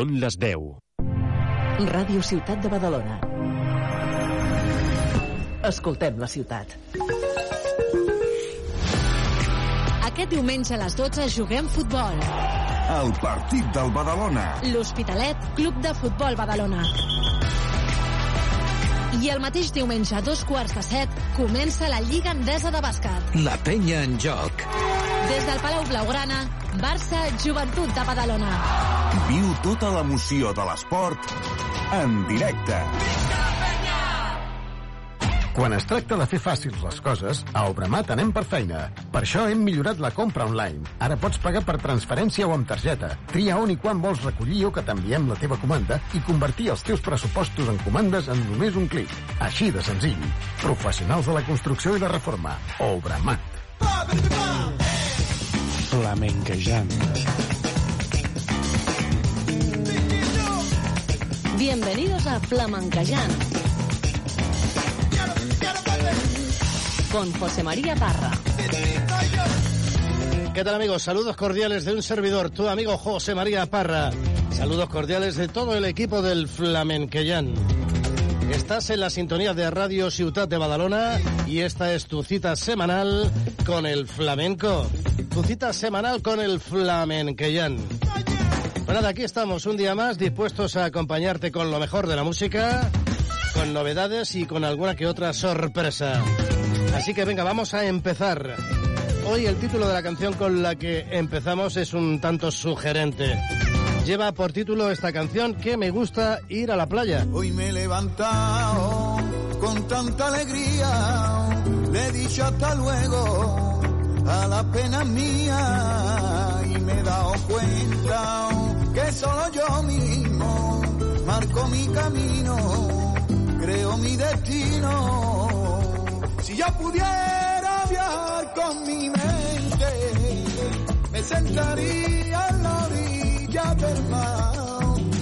Són les 10. Ràdio Ciutat de Badalona. Escoltem la ciutat. Aquest diumenge a les 12 juguem futbol. El partit del Badalona. L'Hospitalet, Club de Futbol Badalona. I el mateix diumenge a dos quarts de set comença la Lliga Endesa de Bàsquet. La penya en joc. Des del Palau Blaugrana, Barça, Joventut de Badalona. Viu tota l'emoció de l'esport en directe. Quan es tracta de fer fàcils les coses, a Obramat anem per feina. Per això hem millorat la compra online. Ara pots pagar per transferència o amb targeta. Tria on i quan vols recollir o que t'enviem la teva comanda i convertir els teus pressupostos en comandes en només un clic. Així de senzill. Professionals de la construcció i la reforma. Obramat. Flamenquejant. Bienvenidos a Flamencayán. Con José María Parra. ¿Qué tal amigos? Saludos cordiales de un servidor, tu amigo José María Parra. Saludos cordiales de todo el equipo del Flamenquellán. Estás en la sintonía de Radio Ciutat de Badalona y esta es tu cita semanal con el flamenco. Tu cita semanal con el Flamenquellán. Pues nada, aquí estamos un día más dispuestos a acompañarte con lo mejor de la música, con novedades y con alguna que otra sorpresa. Así que venga, vamos a empezar. Hoy el título de la canción con la que empezamos es un tanto sugerente. Lleva por título esta canción que me gusta ir a la playa. Hoy me he levantado con tanta alegría, le he dicho hasta luego a la pena mía y me he dado cuenta que solo yo mismo marco mi camino, creo mi destino. Si yo pudiera viajar con mi mente, me sentaría en la orilla del mar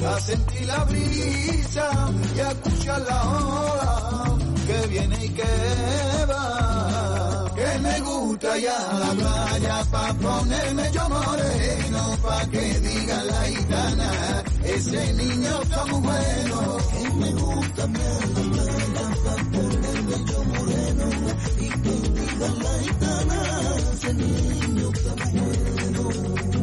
a sentir la brisa y a escuchar la ola que viene y que va. Me gusta ya la playa pa' ponerme yo moreno, pa' que diga la gitana, ese niño está muy bueno. Me gusta bien la playa pa' ponerme yo moreno, y que diga la gitana, ese niño está muy bueno.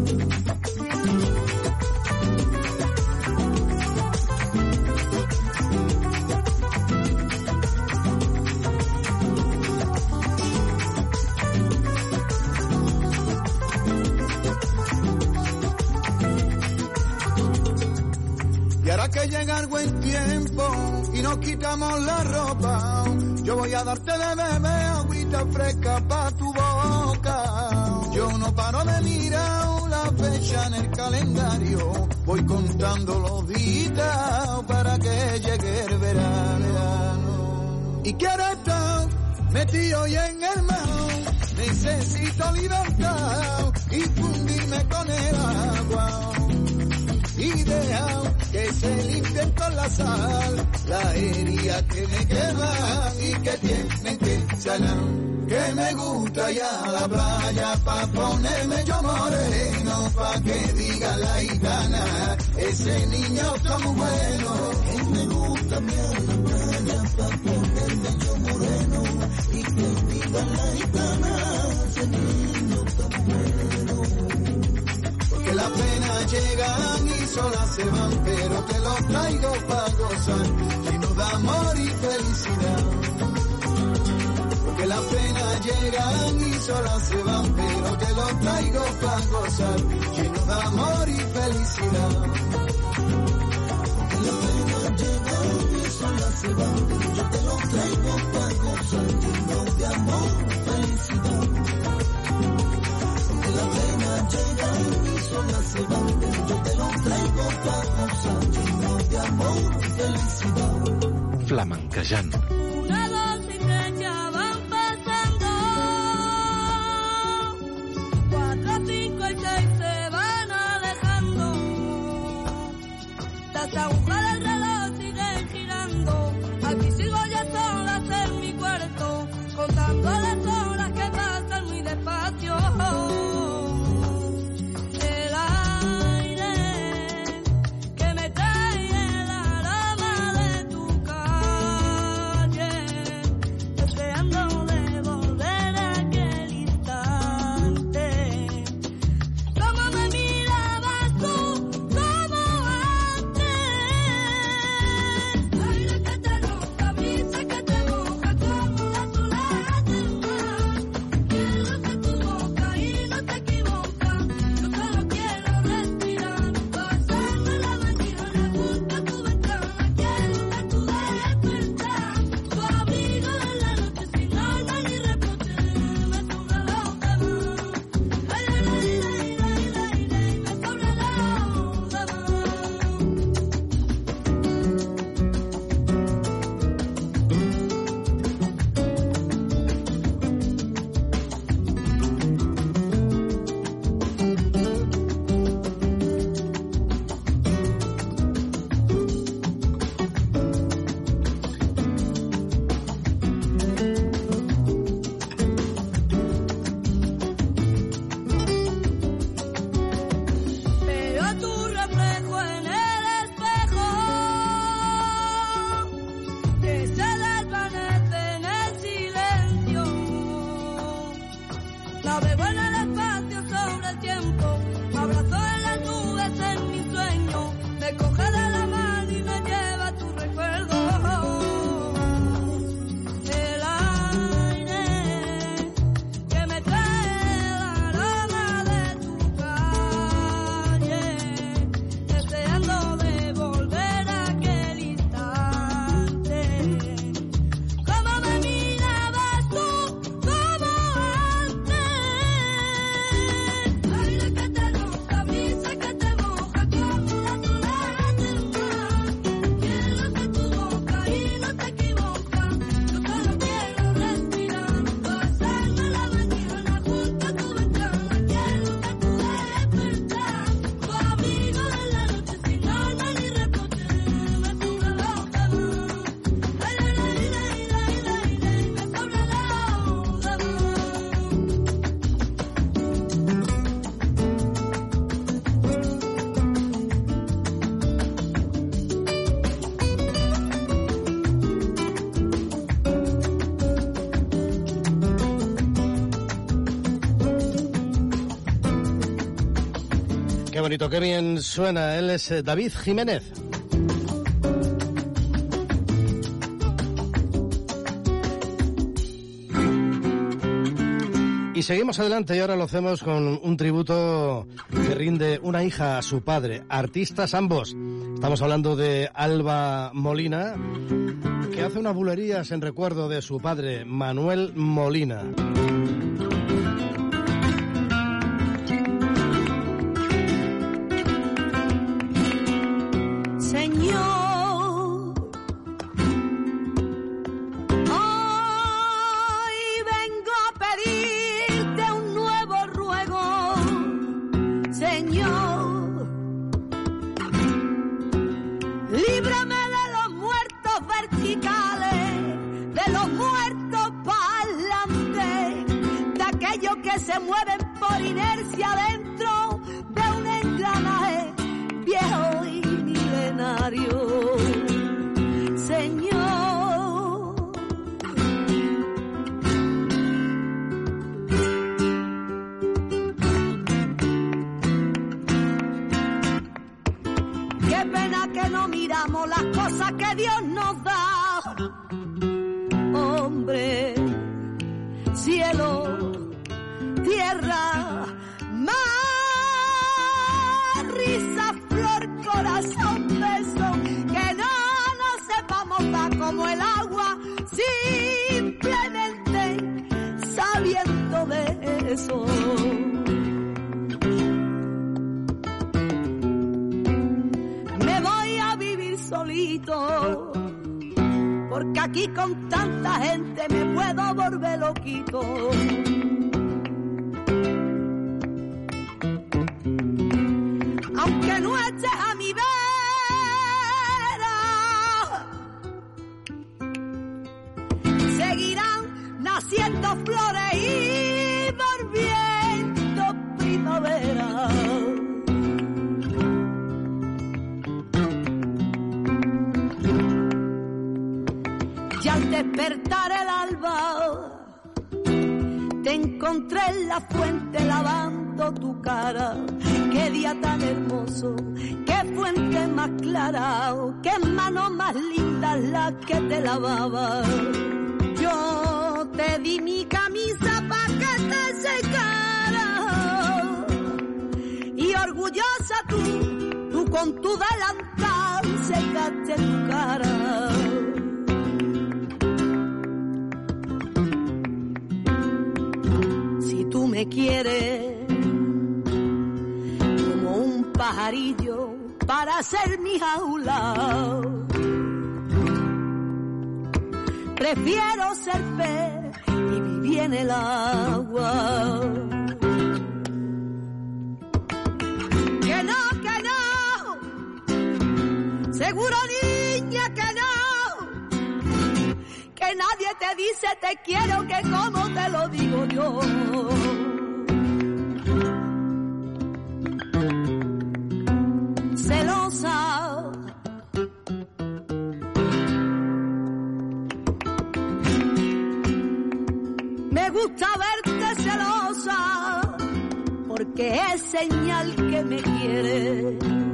Y ahora que llega el buen tiempo y nos quitamos la ropa, yo voy a darte de beber agüita fresca pa' tu boca. Yo no paro de mirar la fecha en el calendario, voy contando los días para que llegue el verano. Y quiero estar metido hoy en el mar, necesito libertad y fundirme con el agua y que se limpien con la sal la herida que me quema y que tienen que sanar. Que me gusta ya la playa pa' ponerme yo moreno, pa' que diga la gitana, ese niño está muy bueno. Que me gusta bien la playa pa' ponerme yo moreno, y que diga la gitana, ese niño Porque las penas llegan y solas se van, pero te los traigo para gozar, lleno de amor y felicidad. Porque las penas llegan y solas se van, pero te los traigo para gozar, lleno de amor y felicidad. Porque las penas llegan y solas se van, yo te los traigo para gozar, lleno de amor y felicidad. Flamenquejant. Una, dos y tres ya van pasando. Cuatro, cinco y seis se van alejando. Las agujas del reloj siguen girando. Aquí sigo yo solas en mi cuarto, contando las horas bonito, qué bien suena. Él es eh, David Jiménez. Y seguimos adelante y ahora lo hacemos con un tributo que rinde una hija a su padre, artistas ambos. Estamos hablando de Alba Molina, que hace unas bulerías en recuerdo de su padre, Manuel Molina. Que nadie te dice te quiero que como te lo digo yo. Celosa. Me gusta verte celosa porque es señal que me quieres.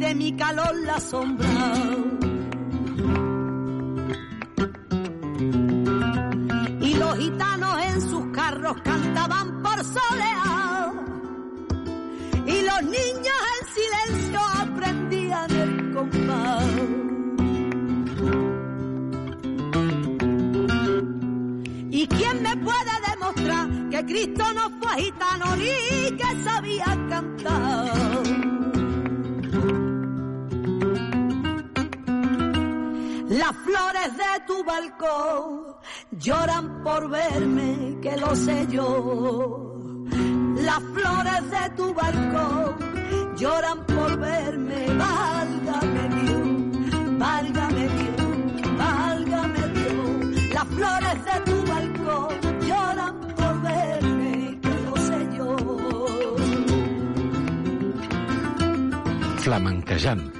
De mi calor la sombra. Y los gitanos en sus carros cantaban por soleá. Y los niños en silencio aprendían el compás. ¿Y quién me puede demostrar que Cristo no fue gitano ni que sabía cantar? Las flores de tu balcón lloran por verme, que lo sé yo. Las flores de tu balcón lloran por verme, válgame Dios, válgame Dios, válgame Dios. Las flores de tu balcón lloran por verme, que lo sé yo. Flamenquejant,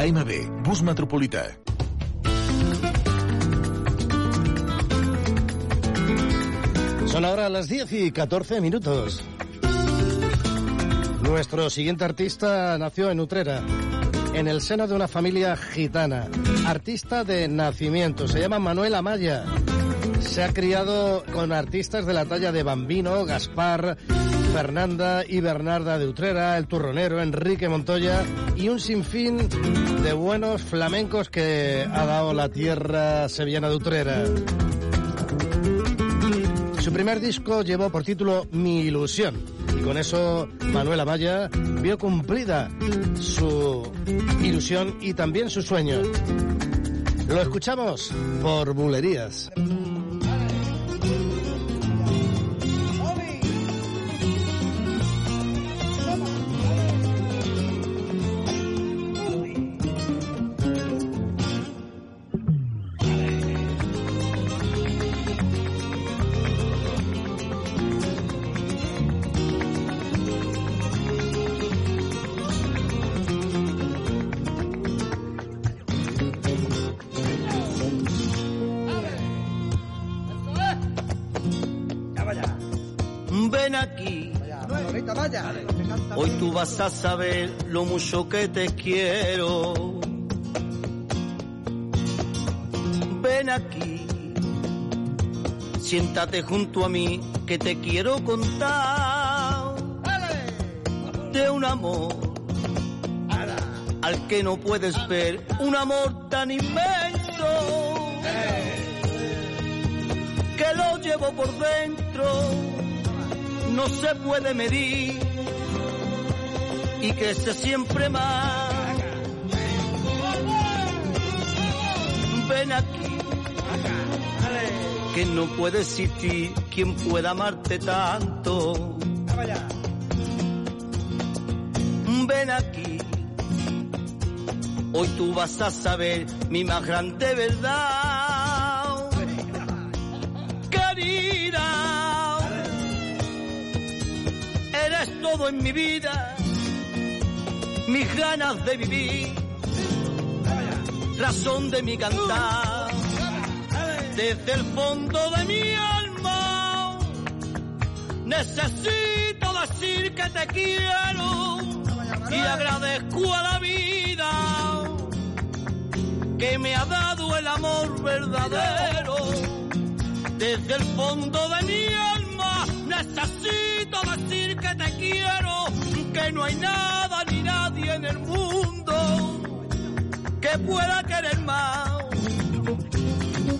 AMB, bus metropolità. Son ahora las 10 y 14 minutos. Nuestro siguiente artista nació en Utrera, en el seno de una familia gitana. Artista de nacimiento, se llama Manuel Amaya. Se ha criado con artistas de la talla de Bambino, Gaspar, Fernanda y Bernarda de Utrera, El Turronero, Enrique Montoya y un sinfín de buenos flamencos que ha dado la tierra sevillana de Utrera. Su primer disco llevó por título Mi Ilusión y con eso Manuel Amaya vio cumplida su ilusión y también su sueño. Lo escuchamos por Bulerías. Tú vas a saber lo mucho que te quiero. Ven aquí. Siéntate junto a mí que te quiero contar de un amor al que no puedes ver, un amor tan inmenso que lo llevo por dentro no se puede medir y crece siempre más. Ven aquí, que no puede existir quien pueda amarte tanto. Ven aquí, hoy tú vas a saber mi más grande verdad. Querida, eres todo en mi vida, mis ganas de vivir, razón de mi cantar, desde el fondo de mi alma, necesito decir que te quiero. Y agradezco a la vida. Que me ha dado el amor verdadero, desde el fondo de mi alma, necesito decir que te quiero, que no hay nada en el mundo que pueda querer más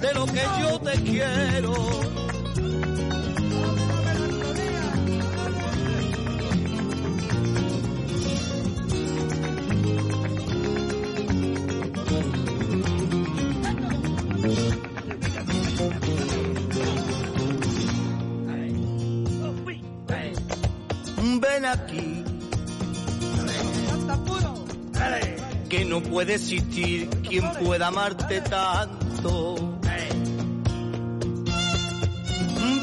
de lo que yo te quiero. Ven aquí. Que no puede existir quien pueda amarte tanto.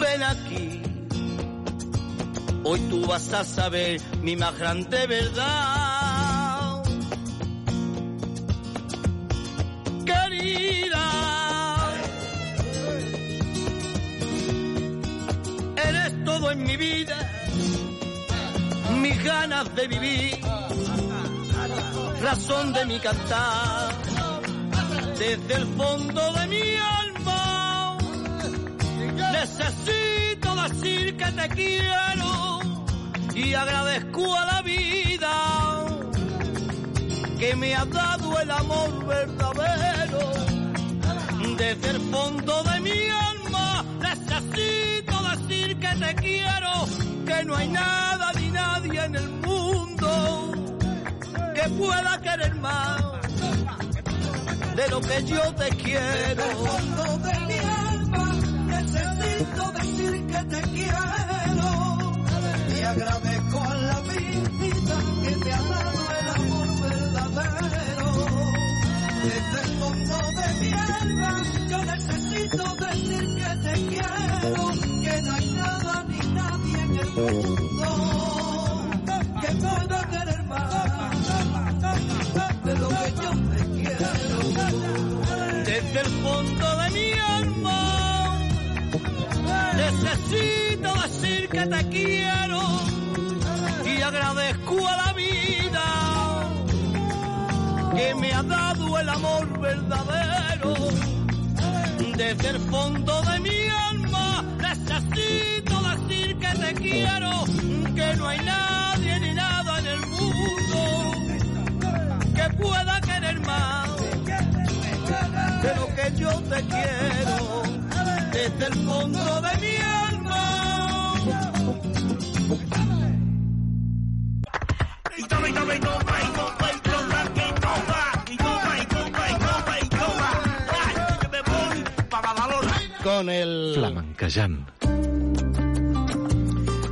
Ven aquí. Hoy tú vas a saber mi más grande verdad. Querida. Eres todo en mi vida mis ganas de vivir, razón de mi cantar, desde el fondo de mi alma, necesito decir que te quiero y agradezco a la vida que me ha dado el amor verdadero, desde el fondo de mi alma, necesito decir que te quiero, que no hay nada ni nadie en el mundo que pueda querer más de lo que yo te quiero. de mi alma necesito decir que te quiero y agradezco a la vida que me ha dado el amor verdadero. Desde el fondo de mi alma yo necesito decir que te quiero, que no hay nada ni nadie en el mundo que pueda querer más Desde el fondo de mi alma necesito decir que te quiero y agradezco a la vida que me ha dado el amor verdadero. Desde el fondo de mi alma necesito decir que te quiero, que no hay nadie yo te quiero desde el fondo de mi alma. Con el... Flamenquejant.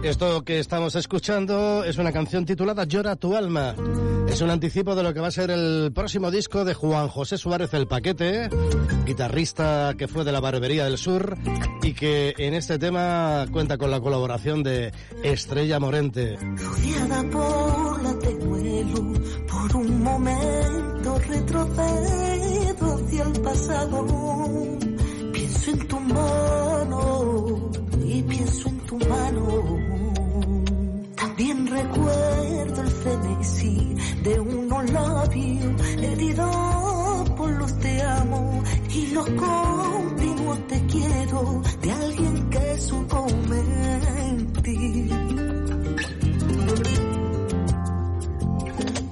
Esto que estamos escuchando es una canción titulada Llora tu alma. Es un anticipo de lo que va a ser el próximo disco de Juan José Suárez el Paquete, guitarrista que fue de la Barbería del Sur y que en este tema cuenta con la colaboración de Estrella Morente. rodeada por la por un momento retrocedo hacia el pasado. Pienso en tu mano y pienso en tu mano. También recuerdo el frenesí de unos labios heridos por los te amo y los continuos te quiero de alguien que supo mentir.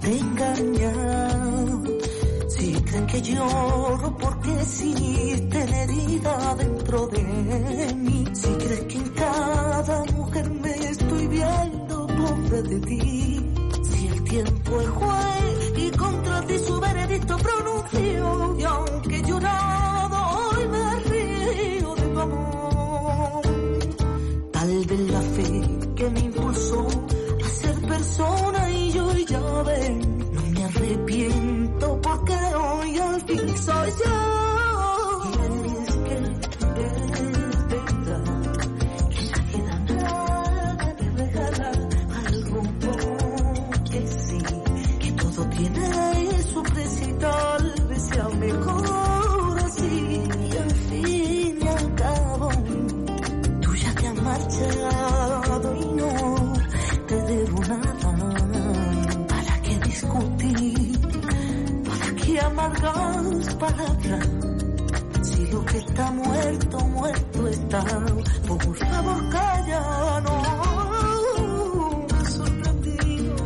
te engañan. Que lloro porque existe herida dentro de mí. Si crees que en cada mujer me estoy viendo pobre de ti. Si el tiempo es juez y contra ti su veredicto pronunció. Y aunque he al fin Si lo que está muerto, muerto está. Por favor, calla, no. Me he sorprendido,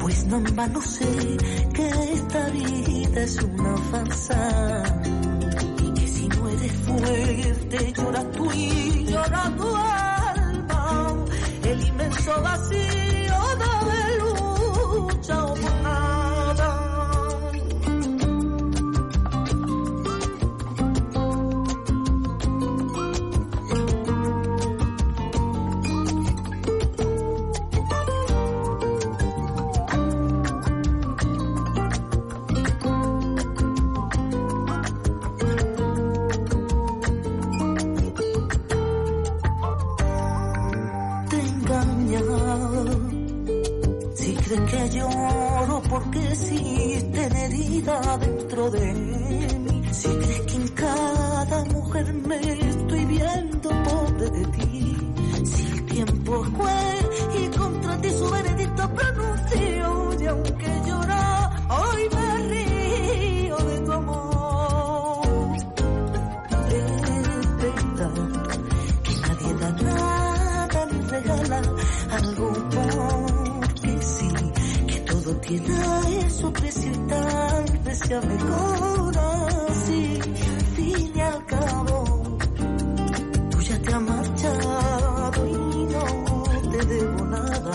pues no en vano sé que esta vida es una farsa y que si no eres fuerte llora tú y llora tu alma el inmenso vacío de mí. Si crees que en cada mujer me estoy viendo pobre de ti. Si el tiempo juez y contra ti su veredicto pronunció. Y aunque llora, hoy me río de tu amor. Es que nadie da nada ni regala algo porque sí, que todo tiene su precio y tal es que me conocí, fin y al cabo, tú ya te has marchado y no te debo nada.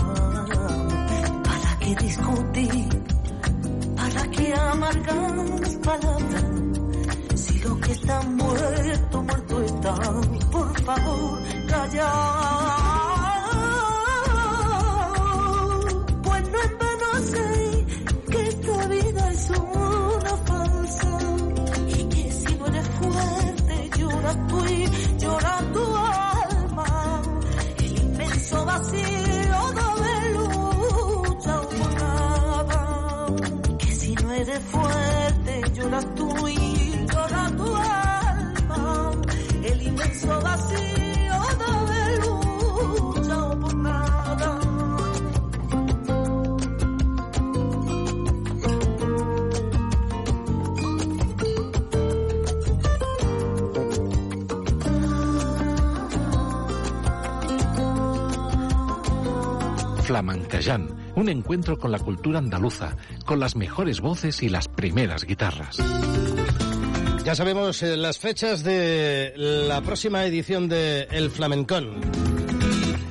¿Para qué discutir? ¿Para qué amargar mis palabras? Flamencayán, un encuentro con la cultura andaluza, con las mejores voces y las primeras guitarras. Ya sabemos eh, las fechas de la próxima edición de El Flamencón.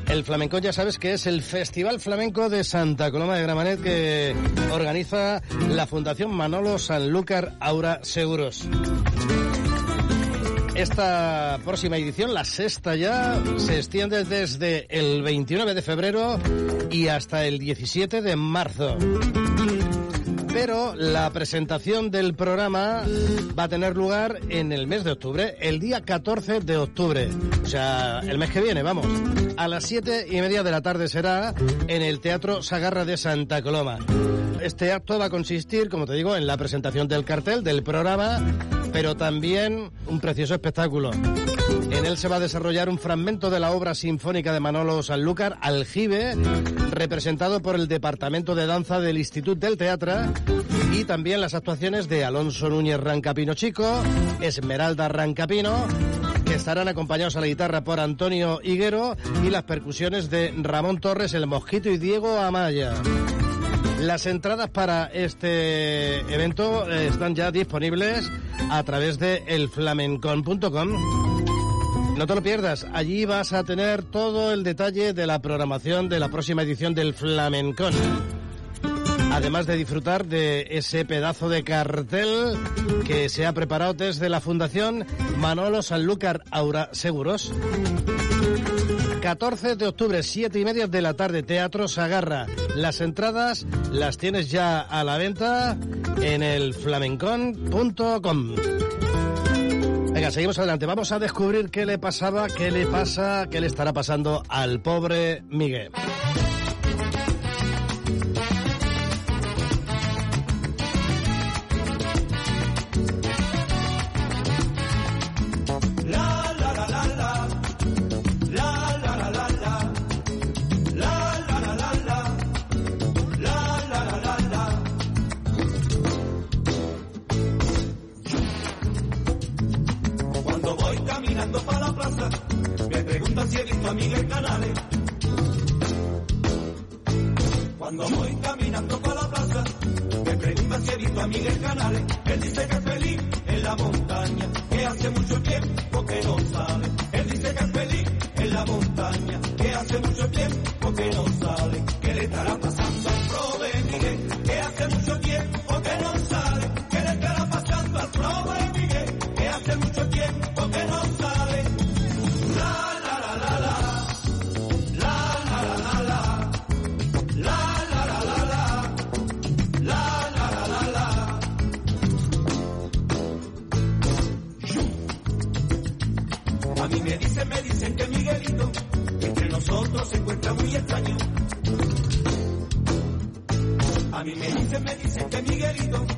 El Flamencón ya sabes que es el Festival Flamenco de Santa Coloma de Gramanet que organiza la Fundación Manolo Sanlúcar Aura Seguros. Esta próxima edición, la sexta ya, se extiende desde el 29 de febrero y hasta el 17 de marzo. Pero la presentación del programa va a tener lugar en el mes de octubre, el día 14 de octubre. O sea, el mes que viene, vamos. A las siete y media de la tarde será en el Teatro Sagarra de Santa Coloma. Este acto va a consistir, como te digo, en la presentación del cartel del programa, pero también un precioso espectáculo. En él se va a desarrollar un fragmento de la obra sinfónica de Manolo Sanlúcar, Aljibe, representado por el Departamento de Danza del Instituto del Teatro, y también las actuaciones de Alonso Núñez Rancapino Chico, Esmeralda Rancapino, que estarán acompañados a la guitarra por Antonio Higuero, y las percusiones de Ramón Torres, El Mosquito y Diego Amaya. Las entradas para este evento están ya disponibles a través de elflamencon.com. No te lo pierdas, allí vas a tener todo el detalle de la programación de la próxima edición del Flamencon. Además de disfrutar de ese pedazo de cartel que se ha preparado desde la Fundación Manolo Sanlúcar Aura Seguros. 14 de octubre, 7 y media de la tarde, Teatro Sagarra. Las entradas las tienes ya a la venta en el flamencon.com. Venga, seguimos adelante. Vamos a descubrir qué le pasaba, qué le pasa, qué le estará pasando al pobre Miguel. Si he visto a Miguel Canales. Cuando voy caminando para la plaza, me preguntan si he visto a Miguel Canales. Él dice que es feliz en la montaña, que hace mucho tiempo que no sale. Él dice que es feliz en la montaña, me dicen que Miguelito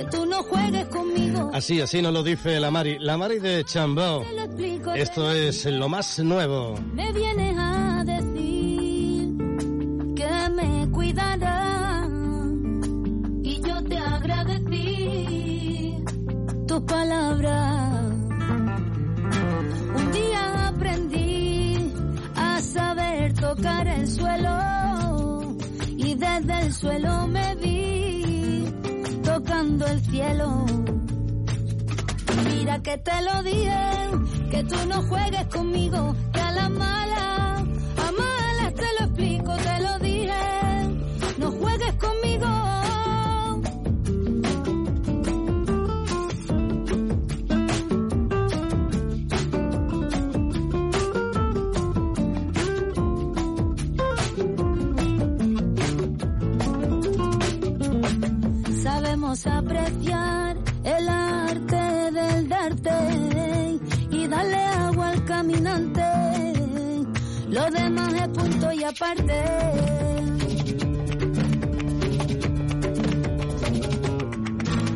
que tú no juegues conmigo. Así, así nos lo dice la Mari. La Mari de Chambao. Esto es lo más nuevo. Me vienes a decir que me cuidarás y yo te agradecí tus palabras. Un día aprendí a saber tocar el suelo y desde el suelo me vi tocando el cielo. Mira que te lo dije, que tú no juegues conmigo, que a la mala, Sabemos apreciar el arte del darte y darle agua al caminante. Lo demás es punto y aparte.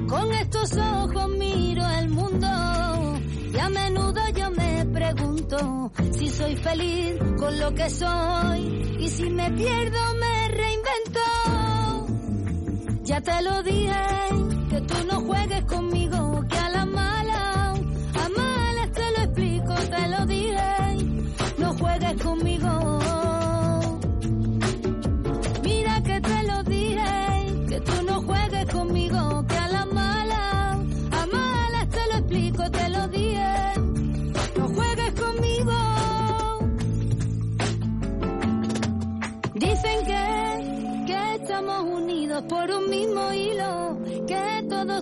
Con estos ojos miro el mundo y a menudo yo me pregunto si soy feliz con lo que soy y si me pierdo me reinvento. Ya te lo dije, que tú no juegues conmigo, que a la mala, a malas te lo explico, te lo dije,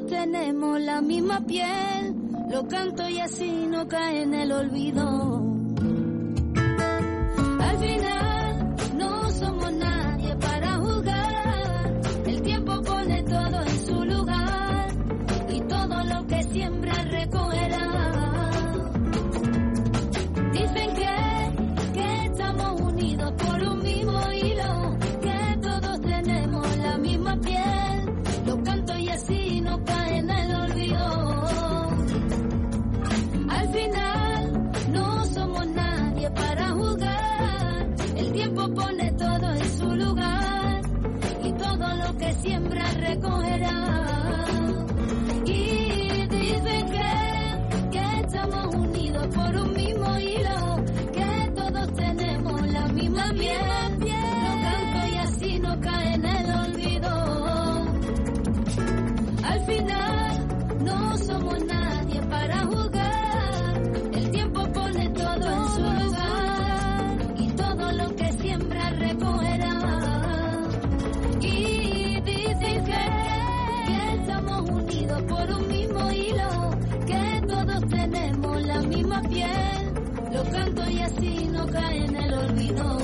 tenemos la misma piel. Lo canto y así no cae en el olvido. Al final no somos nadie para jugar. Por un Y así no cae en el olvido.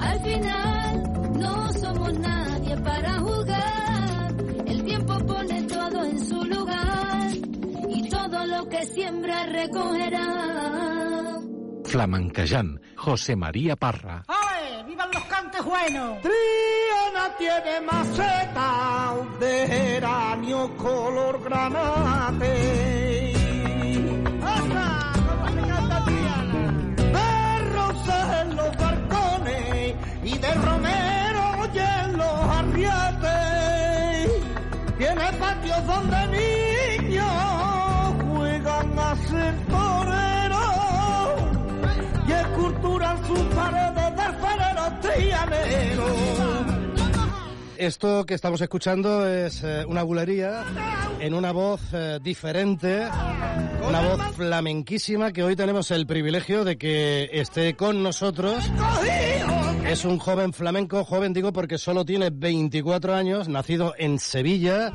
Al final no somos nadie para jugar. El tiempo pone todo en su lugar y todo lo que siembra recogerá. Flamenquejant, José María Parra. ¡Ay! ¡Vivan los cantes buenos! Triana tiene maceta de geranio color granate. De romero y en los arriates. Tiene patios donde niños juegan a ser toreros y esculturan sus paredes de alfareros trianeros. Esto que estamos escuchando es eh, una bulería en una voz eh, diferente, una voz flamenquísima que hoy tenemos el privilegio de que esté con nosotros. Es un joven flamenco, joven digo porque solo tiene 24 años, nacido en Sevilla,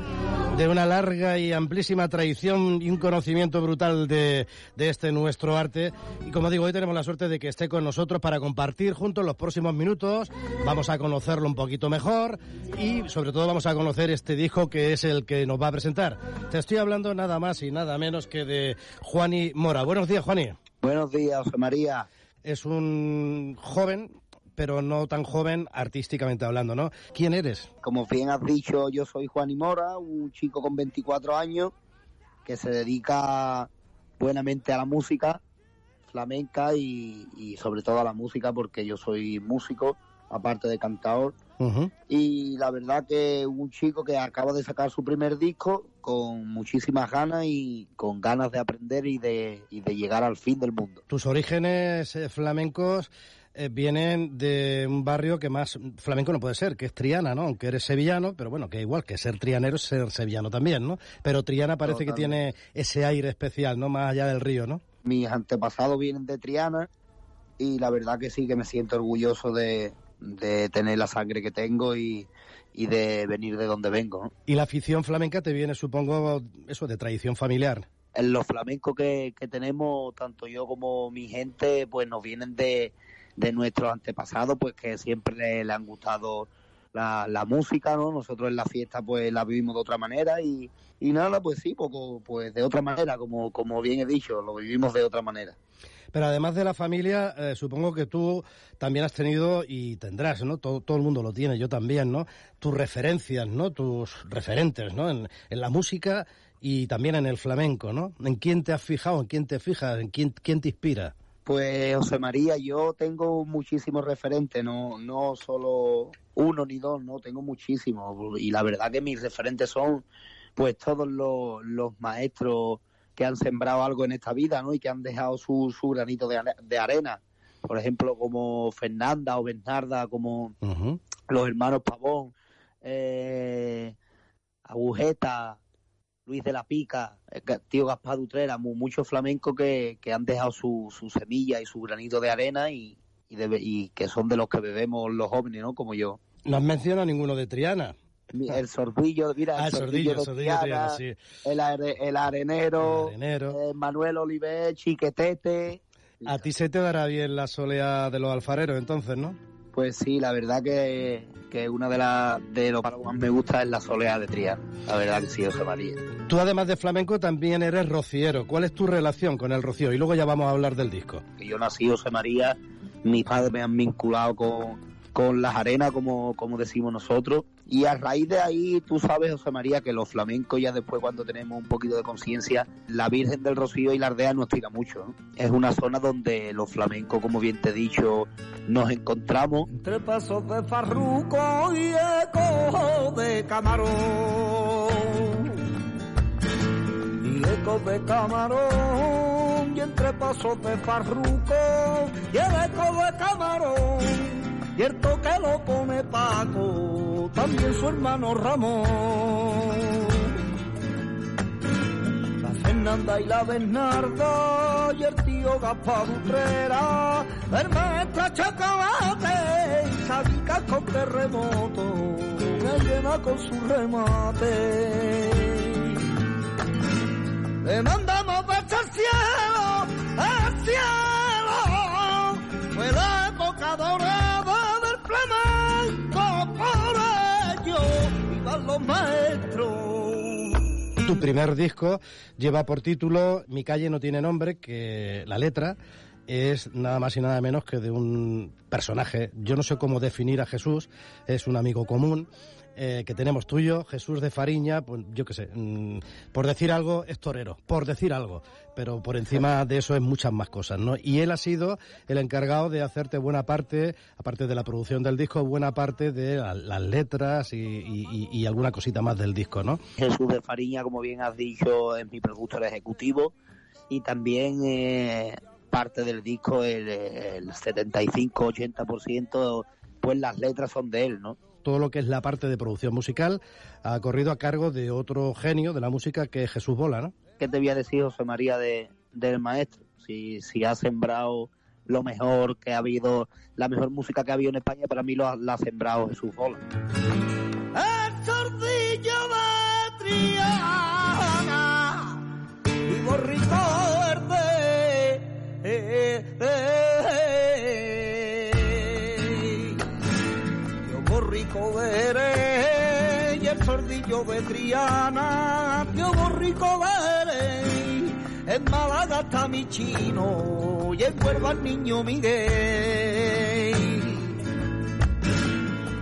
de una larga y amplísima tradición y un conocimiento brutal de, de este nuestro arte. Y como digo, hoy tenemos la suerte de que esté con nosotros para compartir juntos los próximos minutos. Vamos a conocerlo un poquito mejor y sobre todo vamos a conocer este disco que es el que nos va a presentar. Te estoy hablando nada más y nada menos que de Juani Mora. Buenos días, Juani. Buenos días, José María. Es un joven pero no tan joven artísticamente hablando, ¿no? ¿Quién eres? Como bien has dicho, yo soy Juan y Mora, un chico con 24 años que se dedica buenamente a la música flamenca y, y sobre todo a la música porque yo soy músico, aparte de cantador. Uh-huh. Y la verdad que un chico que acaba de sacar su primer disco con muchísimas ganas y con ganas de aprender y de, y de llegar al fin del mundo. Tus orígenes eh, flamencos eh, vienen de un barrio que más flamenco no puede ser, que es Triana, ¿no? Aunque eres sevillano, pero bueno, que igual que ser trianero es ser sevillano también, ¿no? Pero Triana parece que tiene ese aire especial, ¿no? Más allá del río, ¿no? Mis antepasados vienen de Triana y la verdad que sí que me siento orgulloso de, de tener la sangre que tengo y, y de venir de donde vengo. ¿no? Y la afición flamenca te viene, supongo, eso de tradición familiar. En los flamencos que, que tenemos, tanto yo como mi gente, pues nos vienen de, de nuestros antepasados, pues que siempre le, han gustado la, la, música, ¿no? Nosotros en la fiesta pues la vivimos de otra manera y, y nada, pues sí, poco, pues de otra manera, como, como bien he dicho, lo vivimos de otra manera. Pero además de la familia, eh, supongo que tú también has tenido y tendrás, ¿no? Todo, todo, el mundo lo tiene, yo también, ¿no? Tus referencias, ¿no? Tus referentes, ¿no? En, en, la música y también en el flamenco, ¿no? ¿En quién te has fijado? ¿En quién te fijas? ¿En quién, quién te inspira? Pues José María, yo tengo muchísimos referentes, no, no solo uno ni dos, no, tengo muchísimos. Y la verdad que mis referentes son pues todos los, los maestros que han sembrado algo en esta vida, ¿no? Y que han dejado su, su granito de, de arena. Por ejemplo, como Fernanda o Bernarda, como uh -huh. los hermanos Pavón, eh, Agujeta, Luis de la Pica, tío Gaspar Utrera, muchos flamencos que, que han dejado su, su, semilla y su granito de arena y, y, de, y, que son de los que bebemos los jóvenes, ¿no? Como yo. No has mencionado ninguno de Triana. El sordillo, mira, ah, el sordillo, de sordillo Triana, Triana, sí. el, are, el, arenero, el arenero. Eh, Manuel Oliver, Chiquetete. A ti se te dará bien la soleá de los alfareros, entonces, ¿no? Pues sí, la verdad que, que una de, la, de lo que más me gusta es la soleá de Triana. La verdad que sí, José María. Tú, además de flamenco, también eres rociero. ¿Cuál es tu relación con el rocío? Y luego ya vamos a hablar del disco. Yo nací José María, mis padres me han vinculado con, con las arenas, como, como decimos nosotros. Y a raíz de ahí, tú sabes, José María, que los flamencos ya después cuando tenemos un poquito de conciencia, la Virgen del Rocío y la Ardea nos tira mucho. Es una zona donde los flamencos, como bien te he dicho, nos encontramos. Entre pasos de farruco y eco de camarón. Y eco de camarón. Y entre pasos de farruco y el eco de camarón. Cierto que lo pone Paco, también su hermano Ramón. La Fernanda y la Bernarda y el tío Gaspar Utrera, el maestro Chocolate y Sabica con terremoto, que llena con su remate. Le mandamos besos al cielo, al cielo, Tu primer disco lleva por título Mi calle no tiene nombre, que la letra es nada más y nada menos que de un personaje. Yo no sé cómo definir a Jesús, es un amigo común. Eh, que tenemos tuyo, Jesús de Fariña, pues yo qué sé, mm, por decir algo es torero, por decir algo, pero por encima de eso es muchas más cosas, ¿no? Y él ha sido el encargado de hacerte buena parte, aparte de la producción del disco, buena parte de la- las letras y alguna cosita más del disco, ¿no? Jesús de Fariña, como bien has dicho, es mi productor ejecutivo y también eh, parte del disco, el, el 75-80%, pues las letras son de él, ¿no? Todo lo que es la parte de producción musical ha corrido a cargo de otro genio de la música que es Jesús Bola, ¿no? ¿Qué te voy a decir, José María, de, del maestro? Si, si ha sembrado lo mejor que ha habido, la mejor música que ha habido en España, para mí lo ha, la ha sembrado Jesús Bola. El sordillo de Triana y borrito verde. eh, eh, veré y el sordillo de Triana. Yo borrico veré. En Málaga está mi chino y en Huelva el niño Miguel.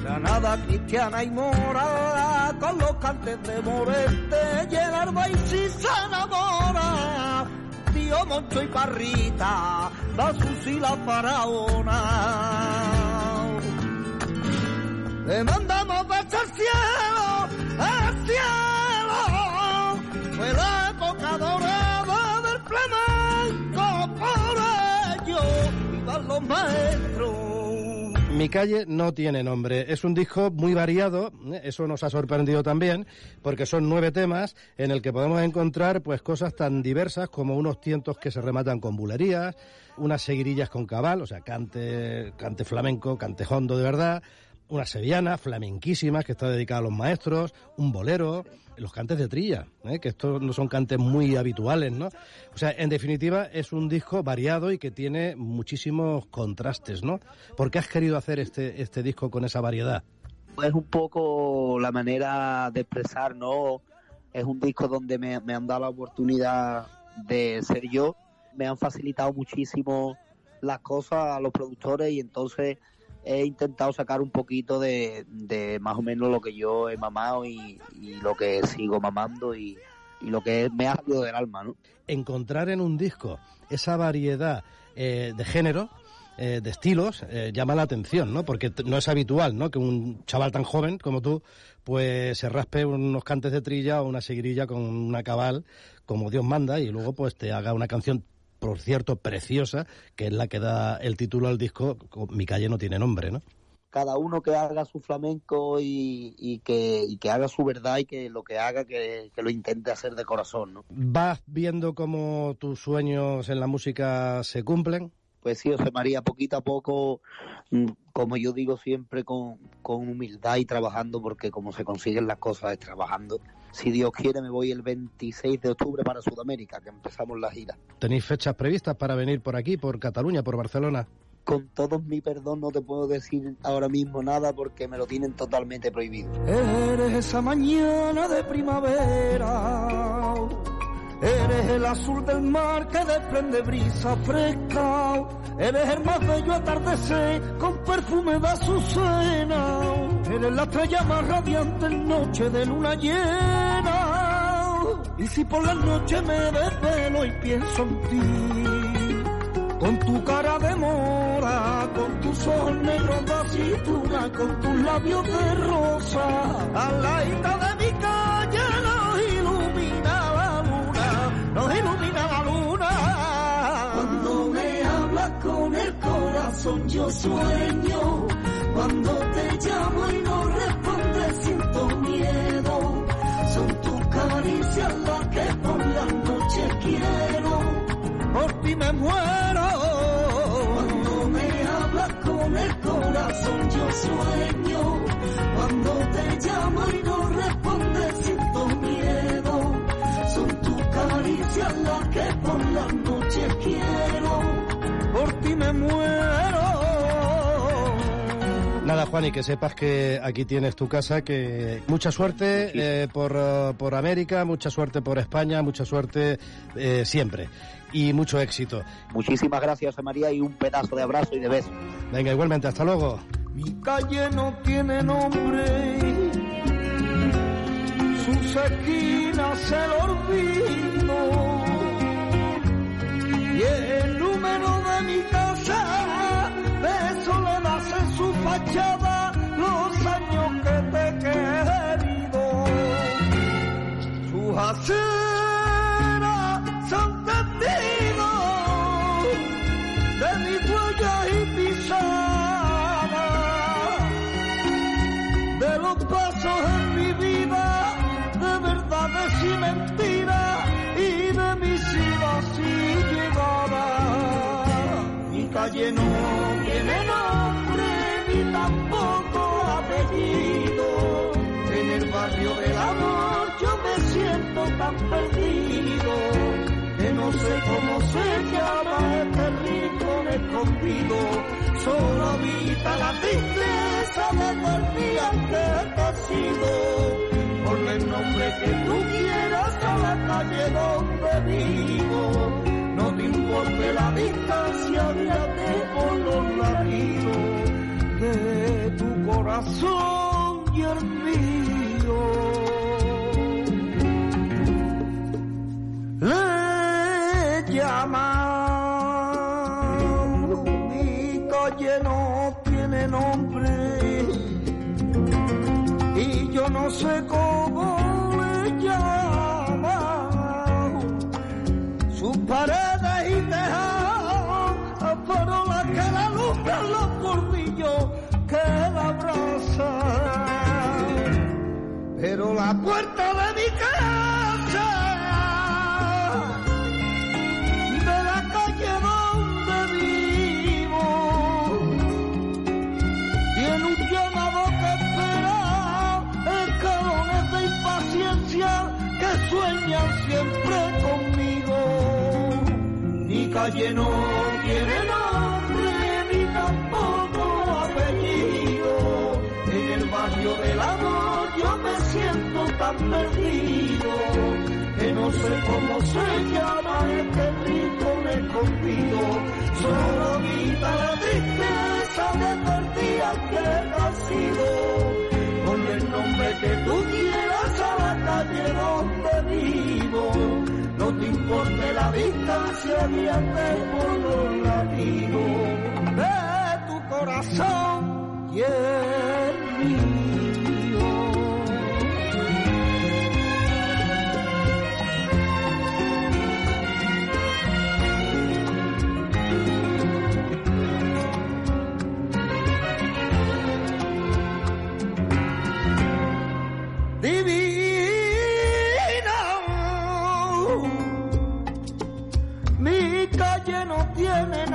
Granada cristiana y mora, con los cantes de Morente, arma y si se enamora. Tío Moncho y Parrita, la Susi la faraona. Le mandamos besos al cielo, al cielo. Fue la época dorada del flamenco, por ello, los maestros. Mi calle no tiene nombre. Es un disco muy variado, ¿eh? eso nos ha sorprendido también, porque son nueve temas en el que podemos encontrar pues cosas tan diversas como unos tientos que se rematan con bulerías, unas seguirillas con cabal, o sea, cante, cante flamenco, cante hondo de verdad, una sevillana flamenquísima que está dedicada a los maestros, un bolero, los cantes de trilla, ¿eh? que estos no son cantes muy habituales, ¿no? O sea, en definitiva es un disco variado y que tiene muchísimos contrastes, ¿no? ¿Por qué has querido hacer este, este disco con esa variedad? Es un poco la manera de expresar, ¿no? Es un disco donde me, me han dado la oportunidad de ser yo, me han facilitado muchísimo las cosas a los productores y entonces he intentado sacar un poquito de, de más o menos lo que yo he mamado y, lo que sigo mamando y, lo que me ha salido del alma, ¿no? Encontrar en un disco esa variedad eh, de género, eh, de estilos, eh, llama la atención, ¿no? Porque no es habitual, ¿no? Que un chaval tan joven como tú, pues se raspe unos cantes de trilla o una seguirilla con una cabal, como Dios manda, y luego pues te haga una canción por cierto, preciosa, que es la que da el título al disco, Mi calle no tiene nombre, ¿no? cada uno que haga su flamenco y, y que, y que haga su verdad y que lo que haga que, que lo intente hacer de corazón, ¿no? ¿Vas viendo cómo tus sueños en la música se cumplen? Pues sí, José María, poquito a poco, mm, como yo digo siempre, con, con humildad y trabajando, porque como se consiguen las cosas es trabajando. Si Dios quiere, me voy el 26 de octubre para Sudamérica, que empezamos la gira. ¿Tenéis fechas previstas para venir por aquí, por Cataluña, por Barcelona? Con todo mi perdón no te puedo decir ahora mismo nada porque me lo tienen totalmente prohibido. Eres esa mañana de primavera Eres el azul del mar que desprende brisa fresca. Eres el más bello atardecer con perfume de azucena. Eres la estrella más radiante en noche de luna llena. Y si por la noche me desvelo y pienso en ti, con tu cara de mora, con tus ojos negros de aceituna, con tus labios de rosa, a la isla de mi calle nos ilumina la luna, nos ilumina la luna. Cuando me hablas con el corazón yo sueño, cuando te llamo y no respondes siento miedo, son tus caricias las que por la noche quiero, por ti me muero. Cuando me hablas con el corazón yo sueño, cuando te llamo y no respondes siento miedo, son tus caricias las que por la noche quiero, por ti me muero. Nada, Juan, y que sepas que aquí tienes tu casa, que mucha suerte eh, por, uh, por América, mucha suerte por España, mucha suerte eh, siempre y mucho éxito. Muchísimas gracias, María, y un pedazo de abrazo y de beso. Venga, igualmente, hasta luego. Mi calle no tiene nombre, sus esquinas el olvido, y el número de mi casa de soledad en su fachada los años que te he querido. Sus aceras son testigos de mi huella y pisada, de los pasos en mi vida, de verdades y mentiras y de mis idas y llegadas. Mi calle tiene nombre ni tampoco apellido. En el barrio del amor yo me siento tan perdido que no sé cómo se llama este rincón escondido. Solo habita la tristeza desde el día que te has ido. Ponle el nombre que tú quieras a la calle donde vivo importe la distancia, por los latidos de tu corazón y el mío. Le llaman, mi calle no tiene nombre y yo no sé cómo La puerta de mi casa, de la calle donde vivo, tiene un llamado que espera, escalones de impaciencia que sueñan siempre conmigo. Mi calle no tan perdido que no sé cómo se llama este rincón escondido. Solo habita la tristeza de día que he nacido. Ponle el nombre que tú quieras a la calle donde vivo. No te importe la distancia, guíate por los latidos de tu corazón y el mío. No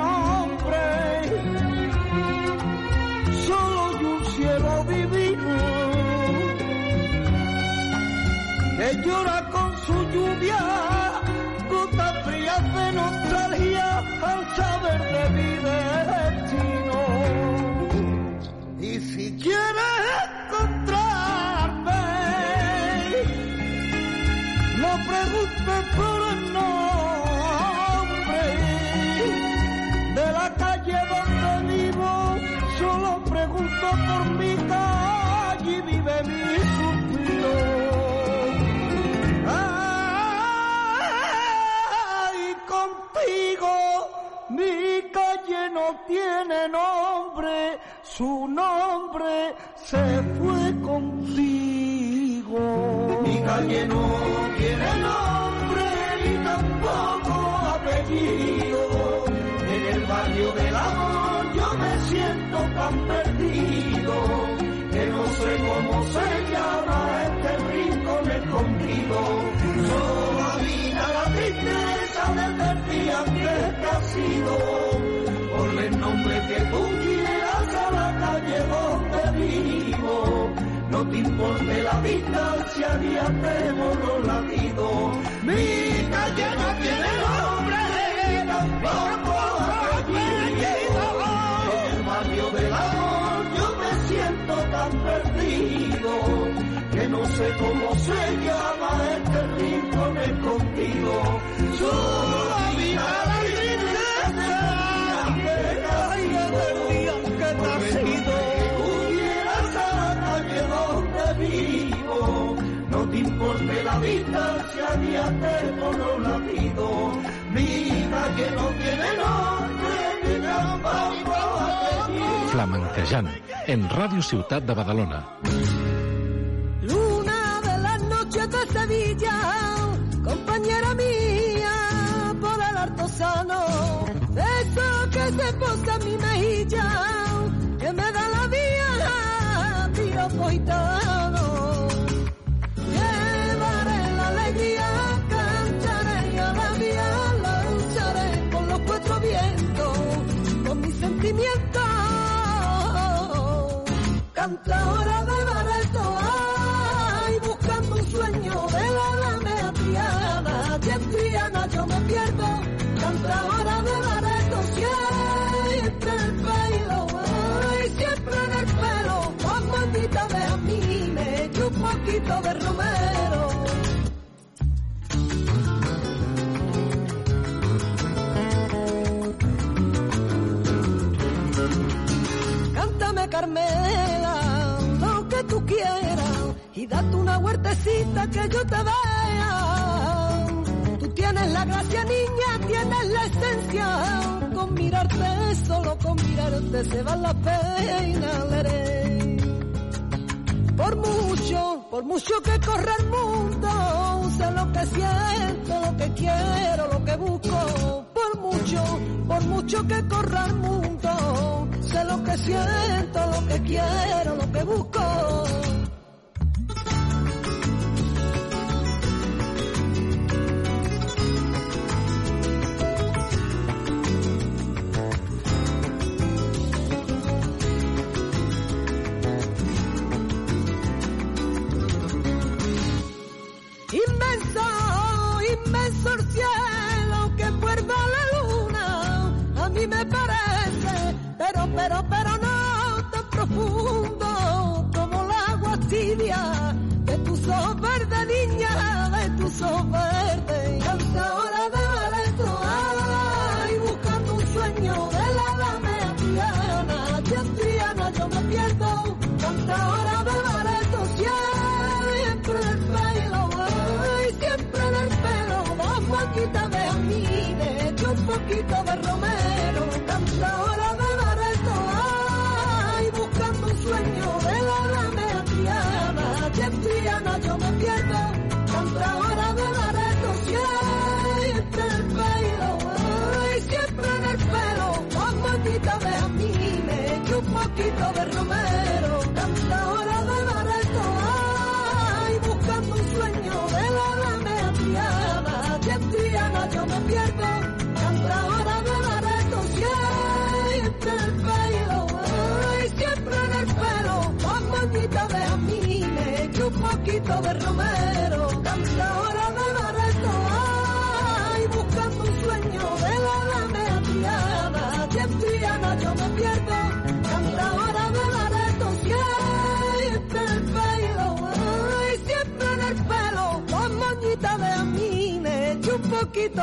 por mi calle vive mi suspiro. Ay, contigo mi calle no tiene nombre, su nombre se fue contigo. Mi calle no tiene nombre ni tampoco apellido. En el barrio del amor yo me siento tan perdido cómo se llama este rincón escondido. Solo habita la tristeza desde el día que te has ido. Por el nombre que tú quieras a la calle donde vivo. No te importe la distancia ni hacemos los latidos. Mi calle no tiene la distancia ni hacemos los latidos, mi calle no tiene nombre ni tampoco apellido. Flamenquejant, en Ràdio Ciutat de Badalona. Luna de las noches de Sevilla, compañera mía, por el artesano, beso que se posa mi Carmela, lo que tú quieras y date una huertecita que yo te vea. Tú tienes la gracia niña, tienes la esencia, con mirarte, solo con mirarte se van las penas, leré. Por mucho, por mucho que corra el mundo, sé lo que siento, lo que quiero, lo que busco. Por mucho, por mucho que corra el mundo, sé lo que siento, lo que quiero, lo que busco. Pero,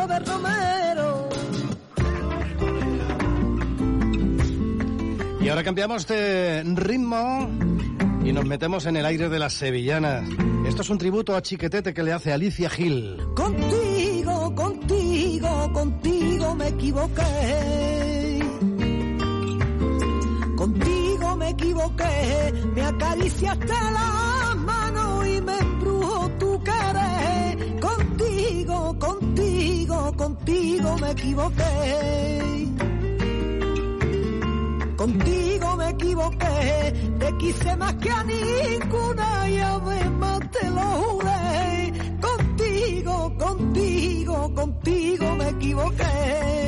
de romero. Y ahora cambiamos de ritmo y nos metemos en el aire de las sevillanas. Esto es un tributo a Chiquetete que le hace Alicia Gil. Contigo, contigo contigo, contigo me equivoqué. Contigo me equivoqué, me acariciaste la contigo, me equivoqué. Contigo me equivoqué, te quise más que a ninguna y además te lo juré. Contigo, contigo, contigo me equivoqué.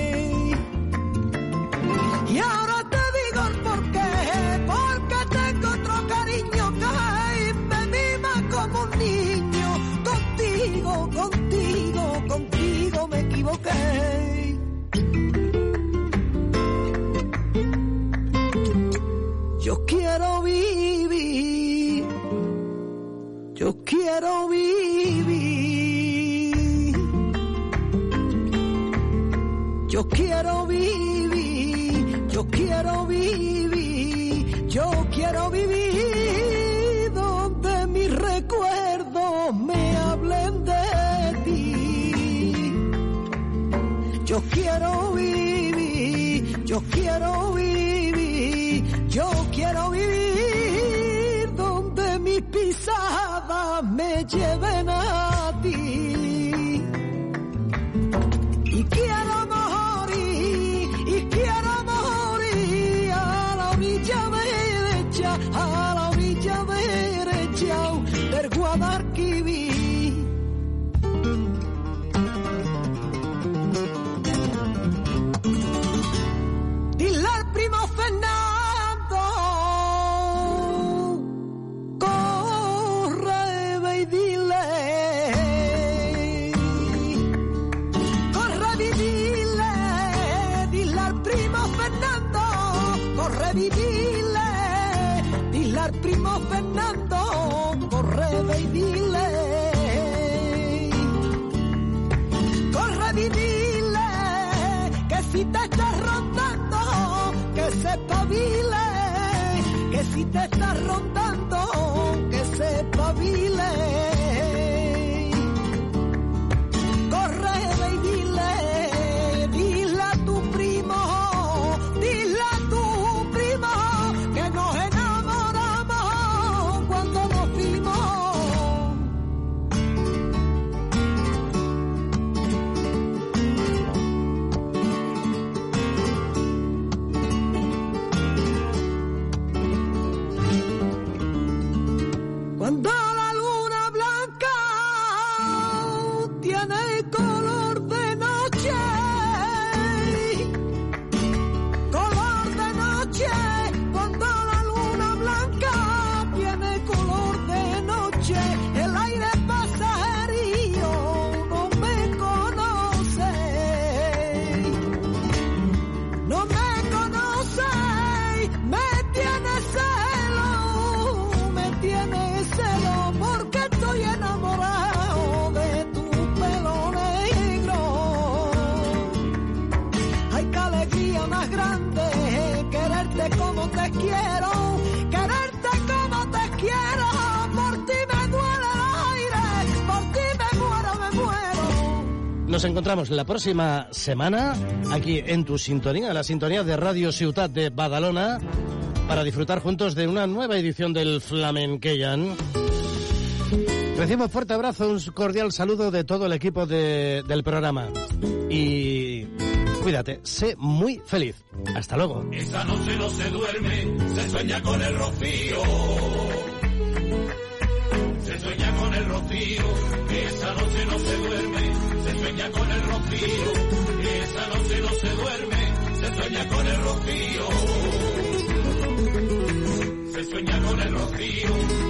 Encontramos la próxima semana aquí en tu sintonía, la sintonía de Radio Ciutat de Badalona, para disfrutar juntos de una nueva edición del Flamenqueyan. Recibo fuerte abrazo, un cordial saludo de todo el equipo de- del programa. Y cuídate, sé muy feliz. Hasta luego. Esa noche no se duerme, se sueña. Se sueña esa noche no se duerme, sueña con el rocío. Esa noche no se duerme, se sueña con el rocío. Se sueña con el rocío,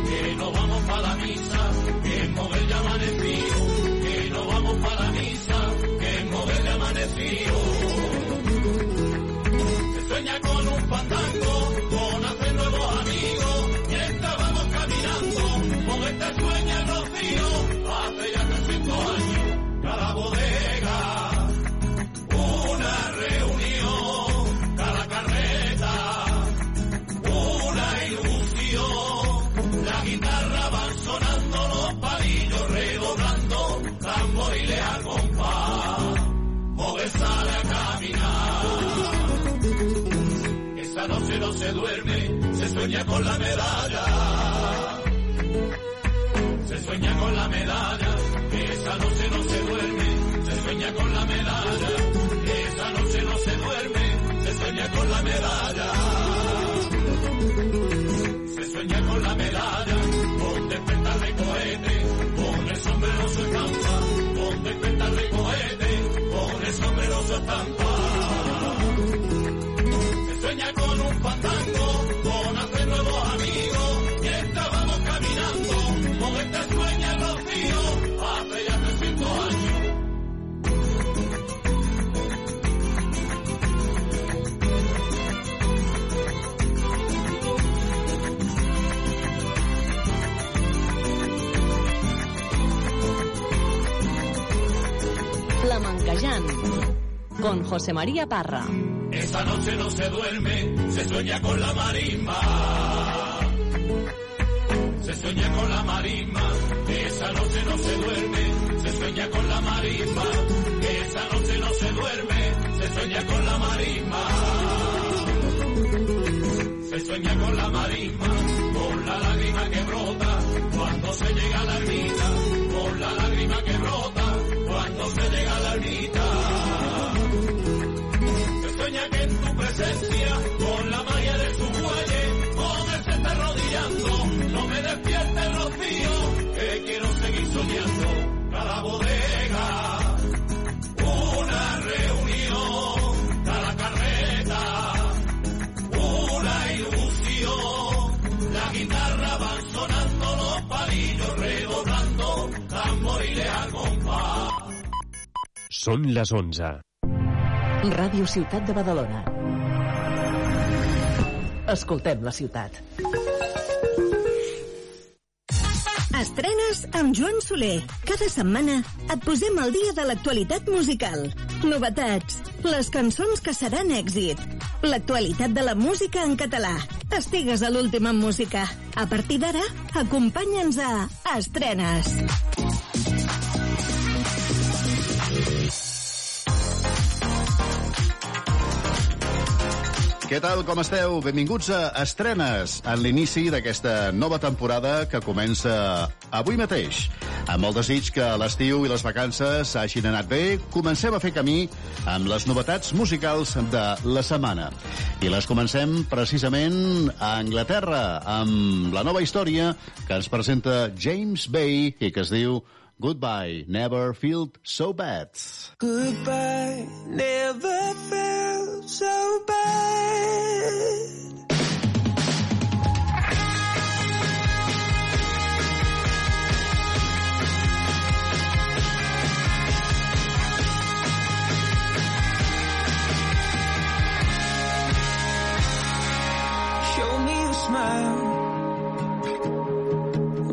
que no vamos para la misa, que en mover ya amanecido, que no vamos para la misa, que en mover ya amanecido. Se sueña con un fandango, se duerme, se sueña con la medalla. Se sueña con la medalla, Con José María Parra. Esa noche no se duerme, se sueña con la marisma. Se sueña con la marisma, esa noche no se duerme, se sueña con la marisma. Esa noche no se duerme, se sueña con la marisma. Se sueña con la marisma, con la lágrima que brota cuando se llega a la ermita, con la lágrima que brota cuando se llega a la ermita. Són les 11. Ràdio Ciutat de Badalona. Escoltem la ciutat. Estrenes amb Joan Soler. Cada setmana et posem al dia de l'actualitat musical. Novetats, les cançons que seran èxit, l'actualitat de la música en català. Estigues a l'últim en música. A partir d'ara, acompanya'ns a Estrenes. Què tal, com esteu? Benvinguts a Estrenes, en l'inici d'aquesta nova temporada que comença avui mateix. Amb el desig que l'estiu i les vacances hagin anat bé, comencem a fer camí amb les novetats musicals de la setmana. I les comencem precisament a Anglaterra, amb la nova història que ens presenta James Bay i que es diu Goodbye, Never Felt So Bad. Goodbye, never felt so bad. Show me a smile.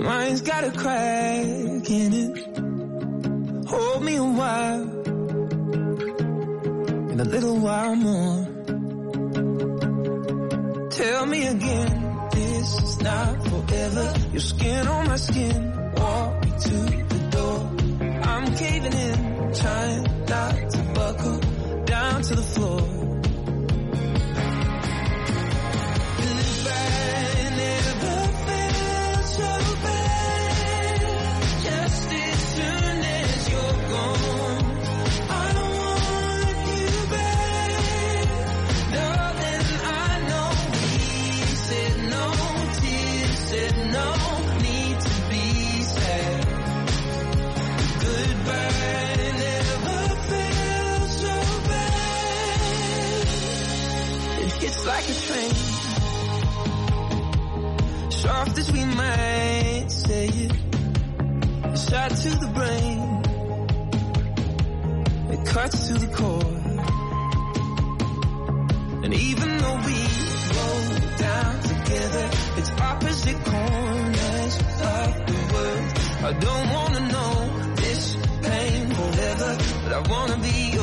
Mine's got a crack Hold me a while, and a little while more. Tell me again, this is not forever. Your skin on my skin, walk me to the door. I'm caving in, trying not to buckle down to the floor. Soft as we might say it, a shot to the brain. It cuts to the core. And even though we go down together, it's opposite corners of the world. I don't wanna know this pain forever, but I wanna be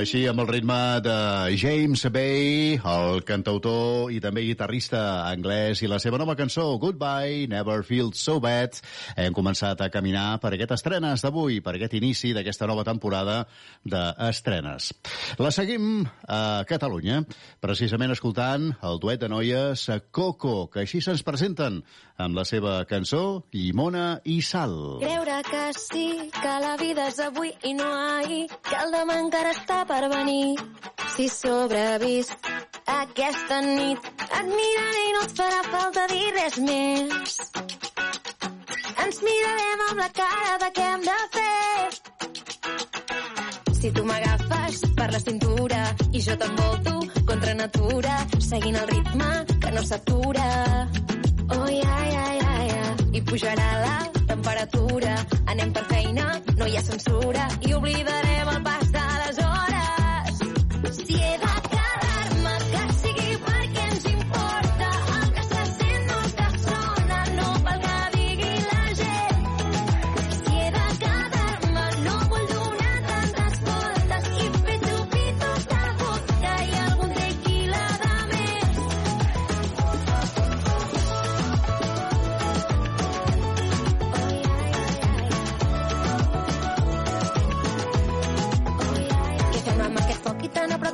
Així, amb el ritme de James Bay, el cantautor i també guitarrista anglès, i la seva nova cançó, Goodbye, Never Feel So Bad, hem començat a caminar per aquestes estrenes d'avui, per aquest inici d'aquesta nova temporada d'estrenes. La seguim a Catalunya, precisament escoltant el duet de noies Coco, que així se'ns presenten amb la seva cançó Llimona i Sal. Creure que sí, que la vida és avui i no ahir, que el demà encara està per venir. Si sobrevisc aquesta nit, et miraré i no et farà falta dir res més. Ens mirarem amb la cara de què hem de fer. Si tu m'agafes per la cintura i jo t'envolto contra natura, seguint el ritme que no s'atura. Oh, ja, ja, ja, ja. I pujarà la temperatura. Anem per feina, no hi ha censura. I oblidarem el pas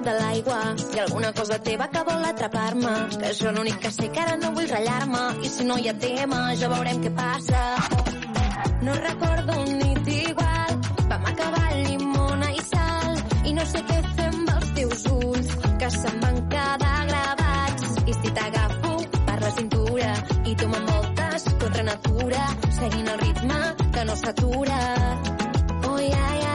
de l'aigua? Ha alguna cosa teva que vol atrapar-me? Que jo l'únic que sé que ara no vull ratllar-me i si no hi ha tema ja veurem què passa. No recordo un nit igual, vam acabar llimona i sal i no sé què fer amb els teus ulls que se'm van quedar gravats i si t'agafo per la cintura i tu m'envoltes contra natura seguint el ritme que no s'atura. Oh, ja, ja,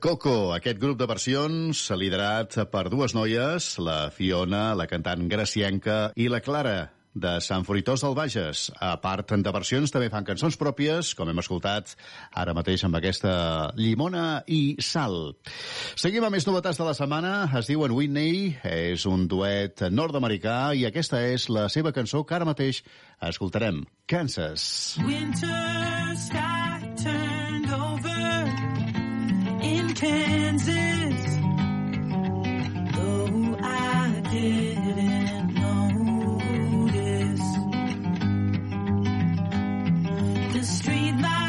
Coco, aquest grup de versions liderat per dues noies, la Fiona, la cantant gracienca, i la Clara, de Sant Fruitós del Bages. A part de versions, també fan cançons pròpies, com hem escoltat ara mateix amb aquesta llimona i sal. Seguim amb més novetats de la setmana. Es diuen Whitney, és un duet nord-americà i aquesta és la seva cançó que ara mateix escoltarem. Kansas. Winter sky in Kansas. Though I didn't notice. The streetlights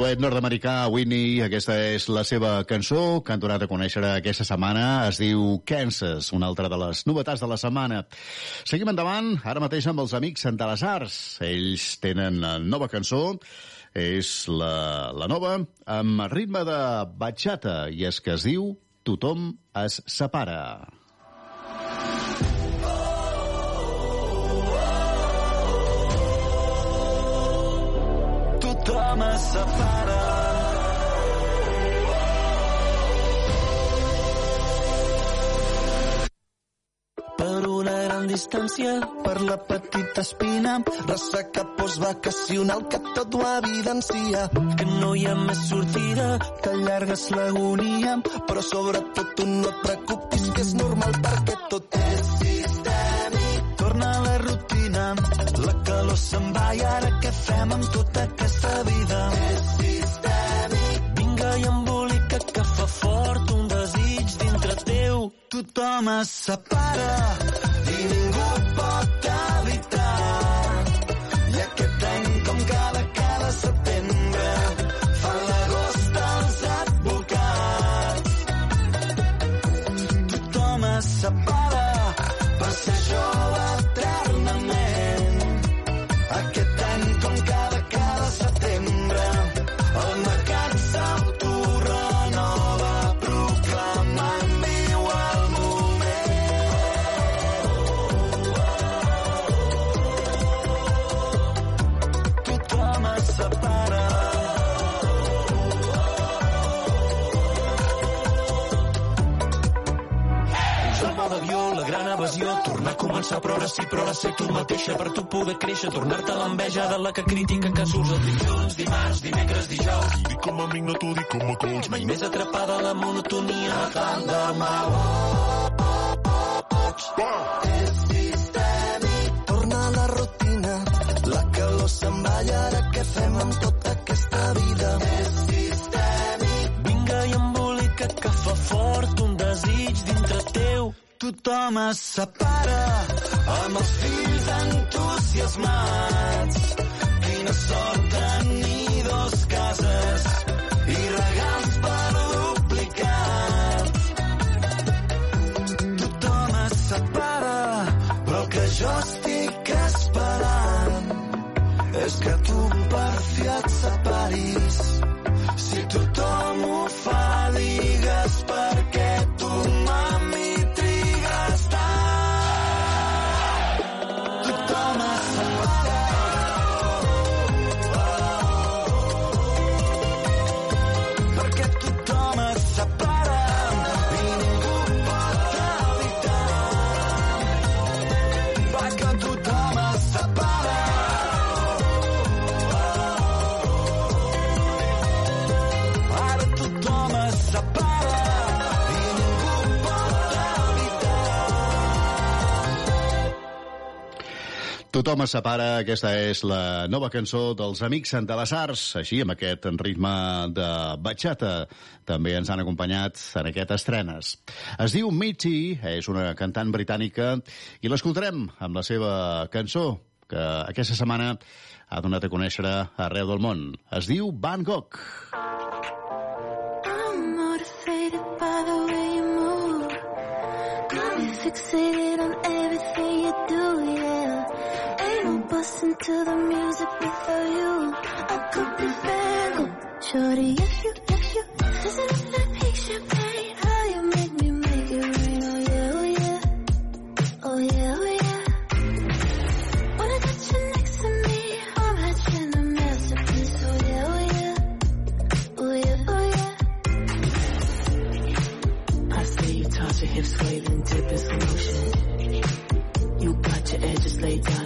duet nord-americà Whitney, aquesta és la seva cançó que han donat a conèixer aquesta setmana. Es diu Kansas, una altra de les novetats de la setmana. Seguim endavant, ara mateix amb els amics de les Arts. Ells tenen nova cançó, és la, la nova, amb ritme de bachata, i és que es diu Tothom es separa. Es separa. Per una gran distància, per la petita espina, ressaca postvacacional que tot ho evidencia. Que no hi ha més sortida, que allargues l'agonia, però sobretot tu no et preocupis que és normal perquè tot és sistèmic. Calor se'n va i ara què fem amb tota aquesta vida? És sistèmic. vinga i embolica que fa fort un desig dintre teu. Tothom es separa i ningú pot tornar a començar, però ara sí, però ara ser tu mateixa, per tu poder créixer, tornar-te l'enveja de la que critica que surts el dilluns, dimarts, dimecres, dijous. Dic com a amic, no t'ho dic com a coach. Mai més atrapada a la monotonia tant de mal. És sistèmic, torna a la rutina, la calor se'n va i ara què fem amb tota aquesta vida? És sistèmic, Vinga i embolica't que fa fort tothom es separa amb els fills entusiasmats. Quina sort tenir dos cases i regals per duplicat. Tothom es separa, però que jo estic Tothom es separa, aquesta és la nova cançó dels Amics de les Arts, així amb aquest ritme de batxata. També ens han acompanyat en aquest estrenes. Es diu Mitzi, és una cantant britànica, i l'escoltarem amb la seva cançó, que aquesta setmana ha donat a conèixer arreu del món. Es diu Van Gogh. I'm motivated by the way you move. Me fixated on busting to the music without you. I could be Gogh. Shorty, if you, if you, listen to pink champagne. How you make me make it rain, oh yeah, oh yeah. Oh yeah, oh yeah. I got you next to me, I'm hatching a masterpiece, oh yeah, oh yeah. Oh yeah, oh yeah. I see you toss your hips, sway, then dip in some motion. You got your edges laid down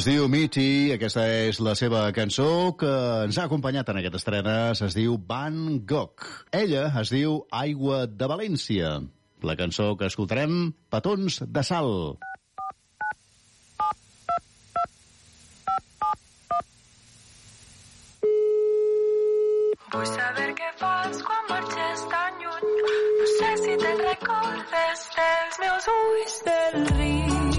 Es diu Mitty, aquesta és la seva cançó que ens ha acompanyat en aquest estrenes, es diu Van Gogh. Ella es diu Aigua de València. La cançó que escoltarem, Petons de Sal. Vull saber què fas quan marxes tan lluny. No sé si te'n recordes dels meus ulls del riu.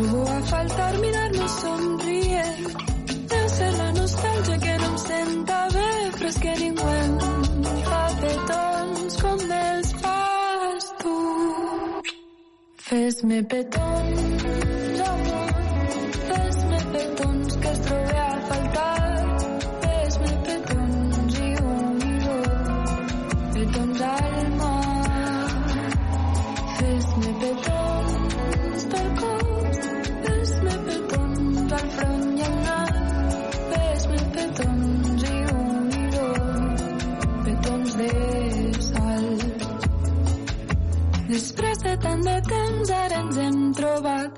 Trobo a faltar mirar-nos somrient. Deu ser la nostàlgia que no em senta bé, però és que ningú em fa petons com els fas tu. Fes-me petons, tant de temps ara ens hem trobat.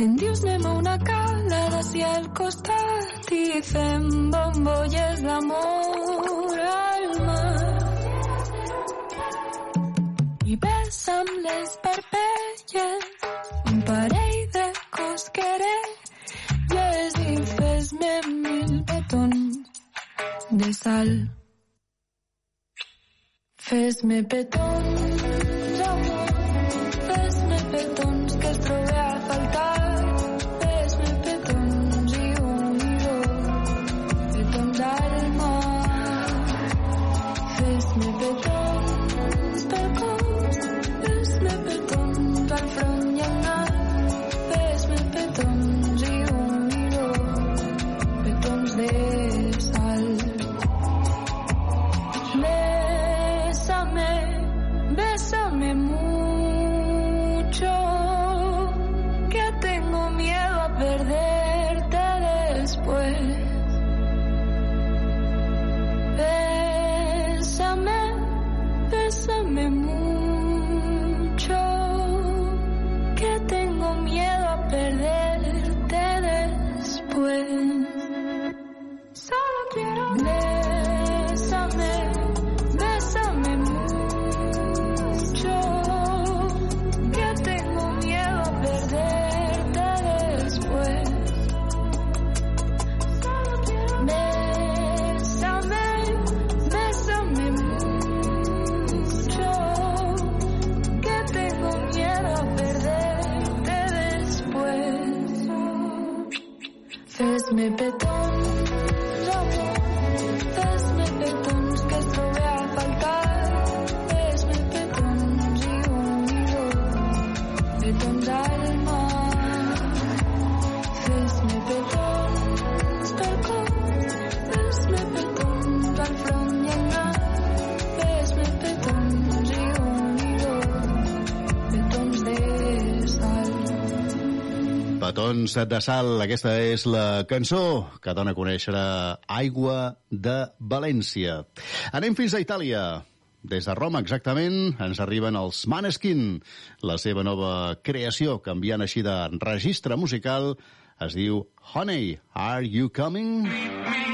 Em dius anem a una cala d'ací al costat i fem bombolles d'amor al mar. I besa'm les parpelles, un parell de cosquerelles i fes-me mil petons de sal. Fes-me petons, Petons de sal, aquesta és la cançó que dona a conèixer Aigua de València. Anem fins a Itàlia. Des de Roma, exactament, ens arriben els Maneskin. La seva nova creació, canviant així de registre musical, es diu Honey, Are You Coming? Honey,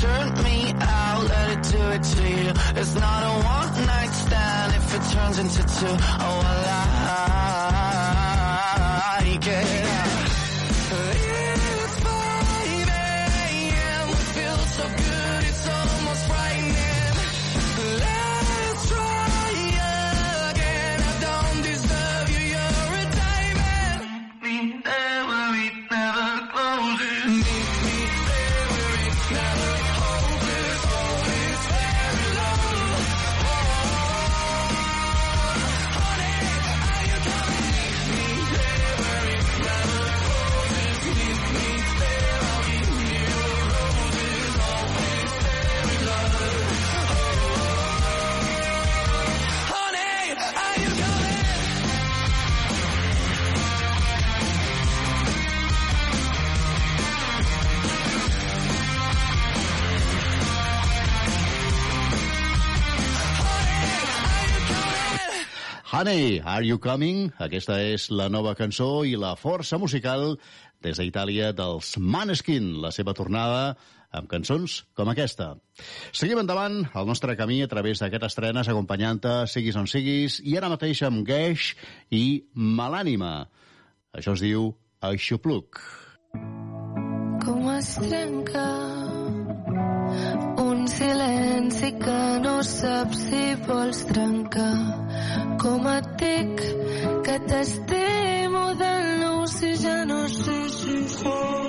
turn me out, let it do it to you. It's not a one night stand if it turns into two. Oh, I lie. Honey, Are You Coming? Aquesta és la nova cançó i la força musical des d'Itàlia dels Maneskin, la seva tornada amb cançons com aquesta. Seguim endavant el nostre camí a través d'aquestes estrenes acompanyant-te, siguis on siguis, i ara mateix amb Gesh i Malànima. Això es diu Aixopluc. Com es trenca un silenci que no saps si vols trencar com et dic que t'estimo de nou si ja no sé si fos.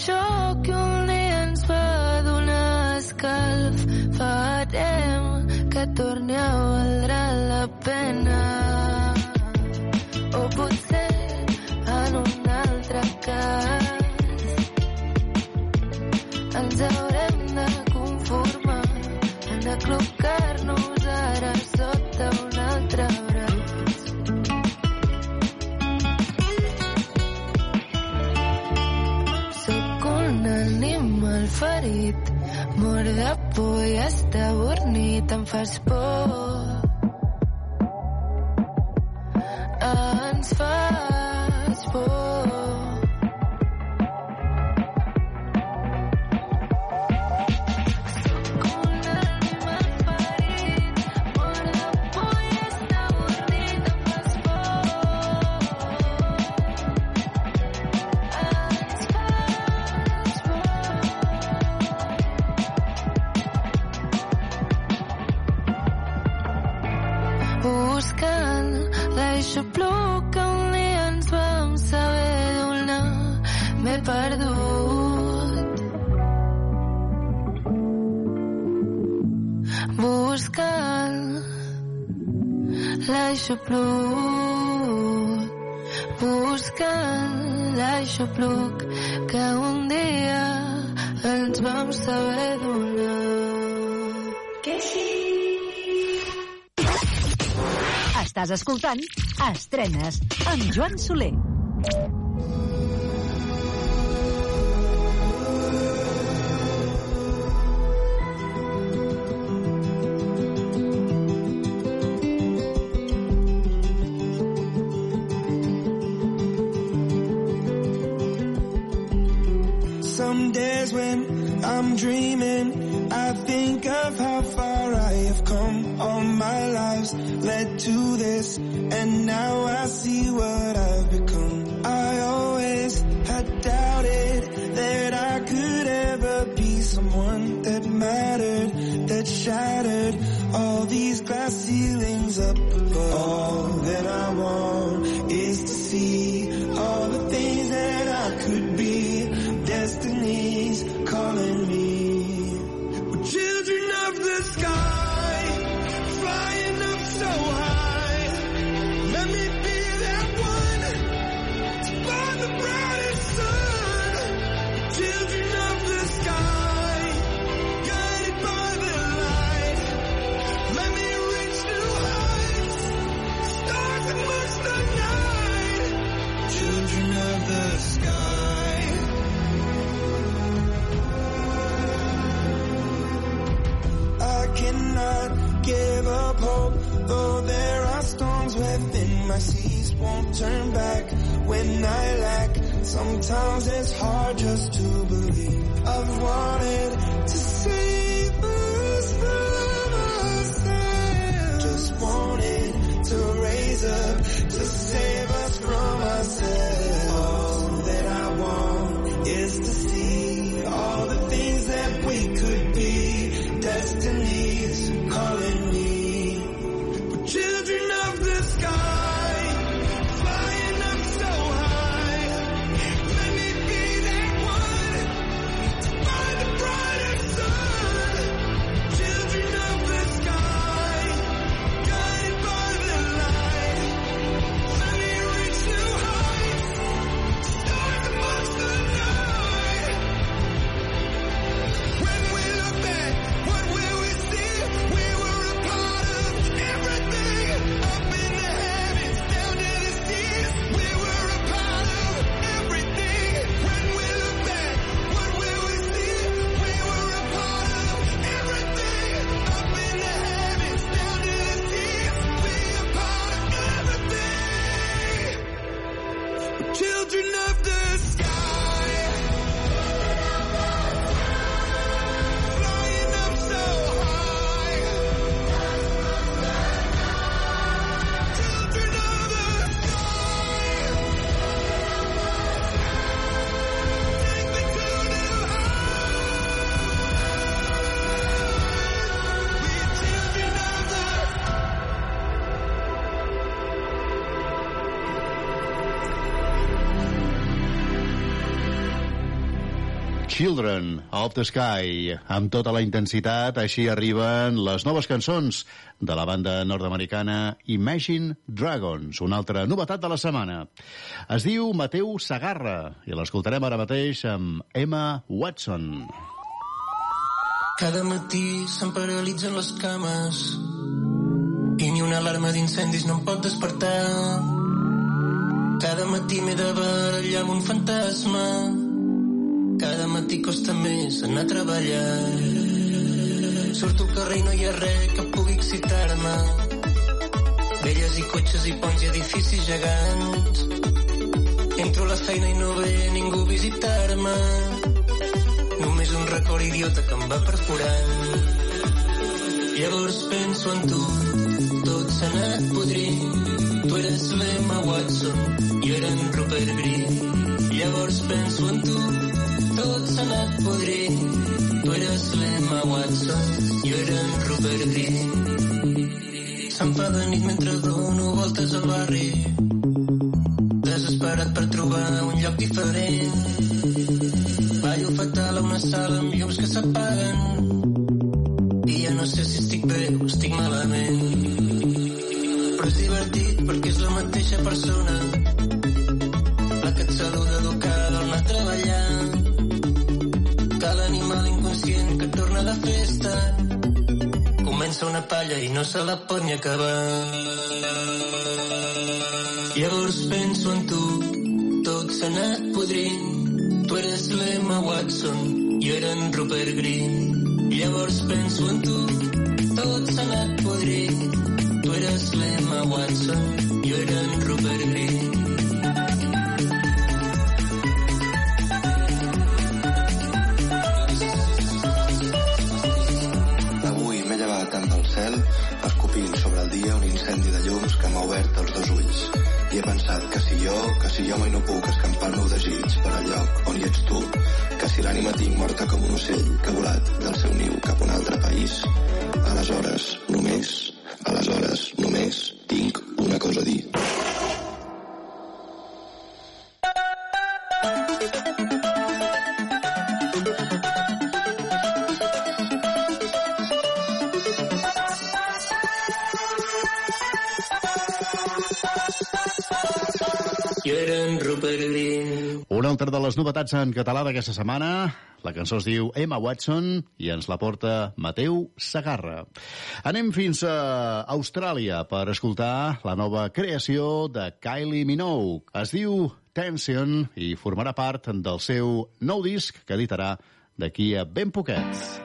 això que un dia ens va donar escalf fa temps que torni a volar vull està borni, em fas por. escoltant Estrenes amb Joan Soler. Children of the Sky, amb tota la intensitat, així arriben les noves cançons de la banda nord-americana Imagine Dragons, una altra novetat de la setmana. Es diu Mateu Sagarra i l'escoltarem ara mateix amb Emma Watson. Cada matí se'm paralitzen les cames i ni una alarma d'incendis no em pot despertar. Cada matí m'he de barallar amb un fantasma. Cada matí costa més anar a treballar. Surto al carrer i no hi ha res que pugui excitar-me. Velles i cotxes i ponts i edificis gegants. Entro a la feina i no ve ningú a visitar-me. Només un record idiota que em va perforant. Llavors penso en tu, tot s'ha anat podrint. Tu eres l'Emma Watson, jo era en Rupert Green. Llavors penso en tu, tot anat podrint. Tu eres l'Emma Watson, jo era en Rupert Green. Se'm fa de nit mentre dono voltes al barri. Desesperat per trobar un lloc diferent. Ballo fatal a una sala amb llums que s'apaguen. I ja no sé si estic bé o estic malament. Però és divertit perquè és la mateixa persona la que et saluda educada comença una palla i no se la pot ni acabar. Llavors penso en tu, tot s'ha anat podrint. Tu eres l'Emma Watson, jo era en Rupert Green. Llavors penso en tu, tot s'ha anat podrint. Tu eres l'Emma Watson, jo era en Rupert Green. Que si jo mai no puc escampar el meu desig per al lloc on hi ets tu, que si l'ànima tinc morta com un ocell que ha volat del seu niu cap a un altre país, aleshores només, les novetats en català d'aquesta setmana, la cançó es diu Emma Watson i ens la porta Mateu Sagarra. Anem fins a Austràlia per escoltar la nova creació de Kylie Minogue. Es diu Tension i formarà part del seu nou disc que editarà d'aquí a ben poquets.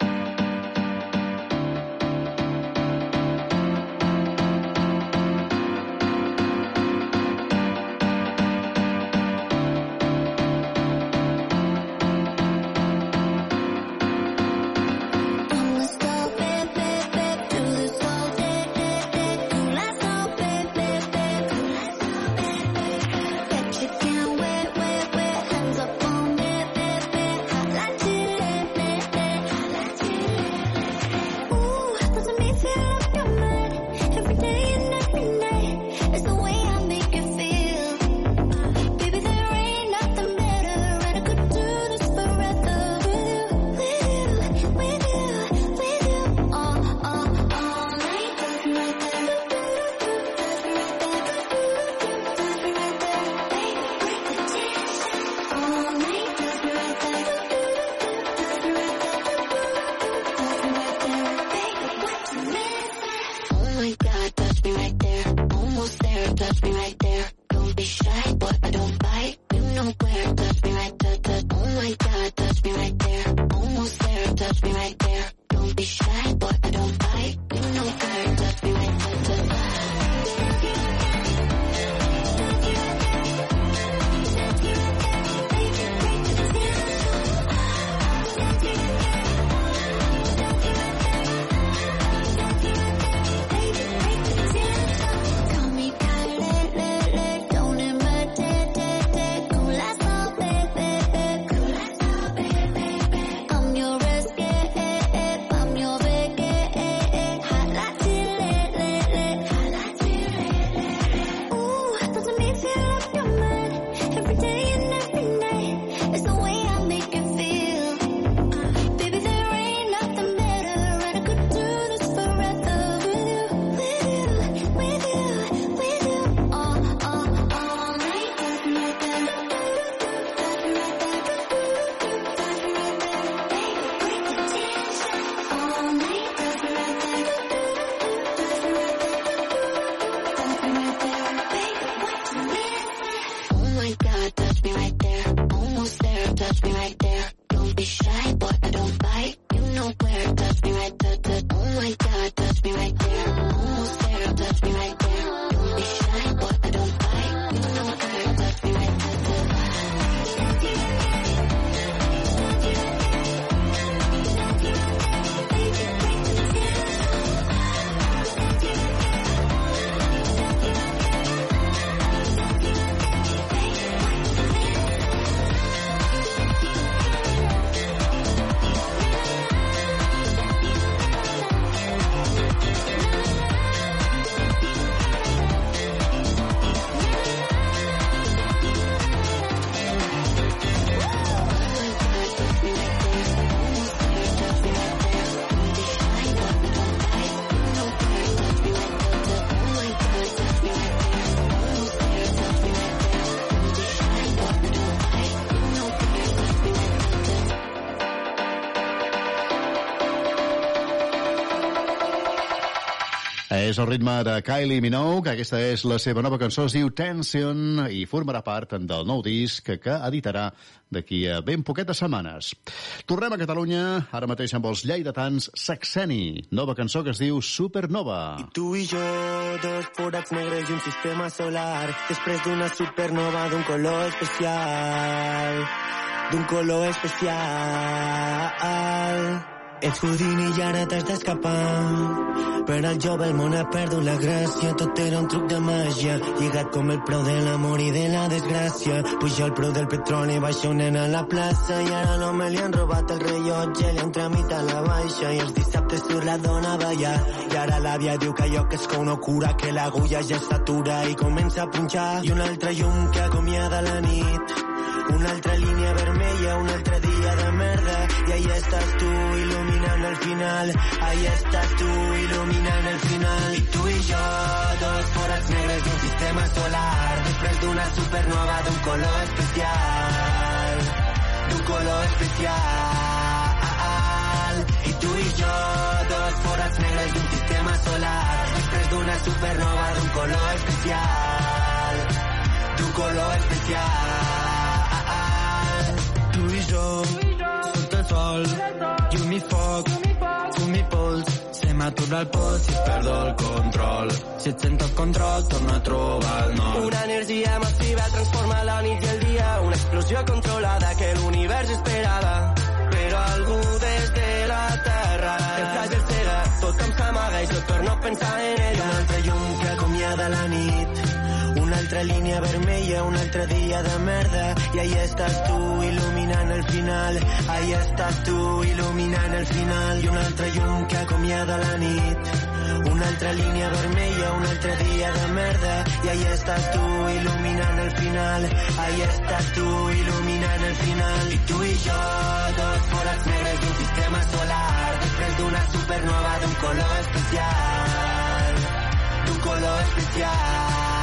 És el ritme de Kylie Minogue, aquesta és la seva nova cançó, es diu Tension, i formarà part del nou disc que editarà d'aquí a ben poquetes setmanes. Tornem a Catalunya, ara mateix amb els lleidatans Saxeni, nova cançó que es diu Supernova. Tu i jo, dos forats negres i un sistema solar, després d'una supernova d'un color especial, d'un color especial. Ets Houdini i ara t'has d'escapar. Per al jove el món ha perdut la gràcia, tot era un truc de màgia, lligat com el preu de l'amor i de la desgràcia. Puja el preu del petroli, baixa un nen a la plaça i ara l'home li han robat el rellotge, li han tramitat la baixa i els dissabtes surt la dona a ballar. I ara l'àvia diu que allò que és com no cura, que l'agulla ja s'atura i comença a punxar. I un altre llum que acomiada la nit, una altra línia vermella, un altre dia de merda i ahí estàs tu il·luminant el final. Ahí estàs tu il·luminant el final. I tu i jo, dos forats negres d'un sistema solar. Després d'una supernova d'un color especial. D'un color especial. I tu i jo, dos forats negres d'un sistema solar. Després d'una supernova d'un color especial. D'un color especial. Tu i jo sota el sol. I m'atura el pols si perdo el control. Si et sento el control torno a trobar el nord. Una energia massiva transforma la nit i el dia. Una explosió controlada que l'univers esperava. Però algú des de la terra el fràgil cega tothom s'amaga i jo torno a pensar en ella. Un altre llum que acomiada la nit altra línia vermella, un altre dia de merda. I ahí estàs tu il·luminant el final. Ahí estàs tu il·luminant el final. I un altre llum que acomiada la nit. Una altra línia vermella, un altre dia de merda. I ahí estàs tu il·luminant el final. Ahí estàs tu il·luminant el final. I tu i jo, dos forats negres d'un sistema solar. Després d'una supernova d'un color especial. D'un color especial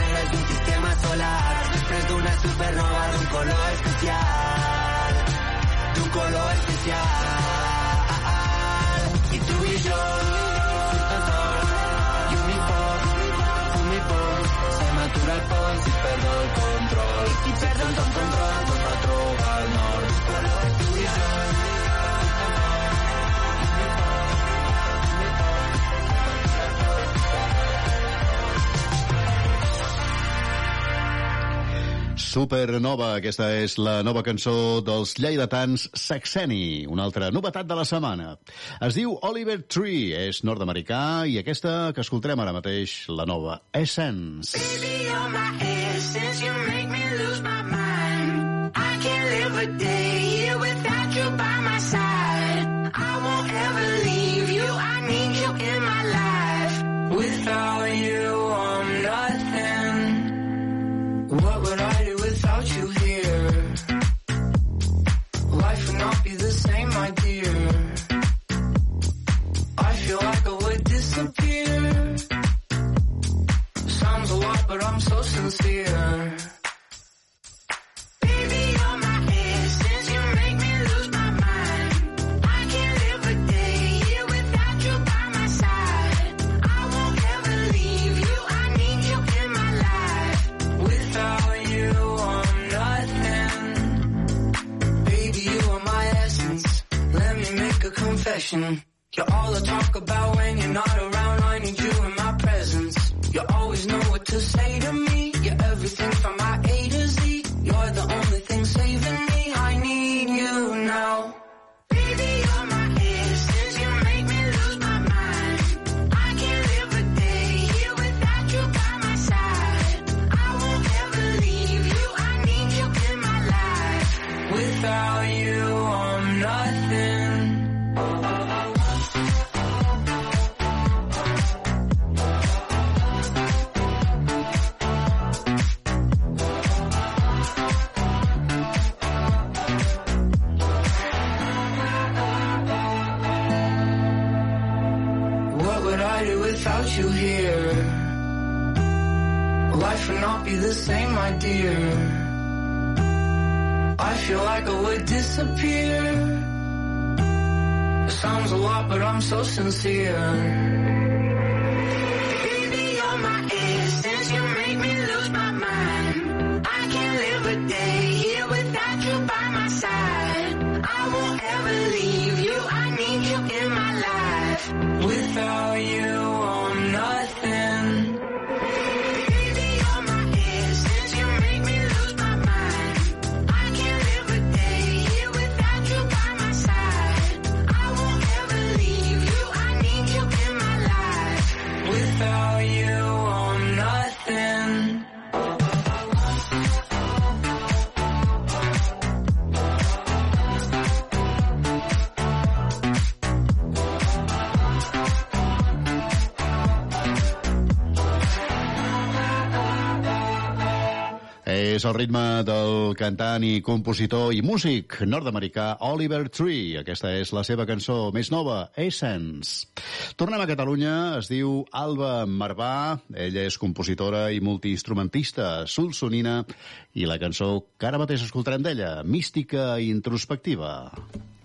negres d'un sistema solar després d'una supernova d'un color especial d'un color especial i tu i jo i pols se m'atura el pols i perdo el control i perdo el control Supernova, aquesta és la nova cançó dels lleidatans Saxeni, una altra novetat de la setmana. Es diu Oliver Tree, és nord-americà, i aquesta que escoltarem ara mateix, la nova Essence. Baby, you're my essence, you make me lose my mind. I can't live a day here without you by my side. I won't ever leave you, I need you in my life. Without You're all I talk about when you're not around. I need you my dear. I feel like I would disappear. It Sounds a lot, but I'm so sincere. és el ritme del cantant i compositor i músic nord-americà Oliver Tree. Aquesta és la seva cançó més nova, Essence. Tornem a Catalunya, es diu Alba Marvà, ella és compositora i multiinstrumentista solsonina i la cançó que ara mateix escoltarem d'ella, Mística Introspectiva. Mm. Introspectiva.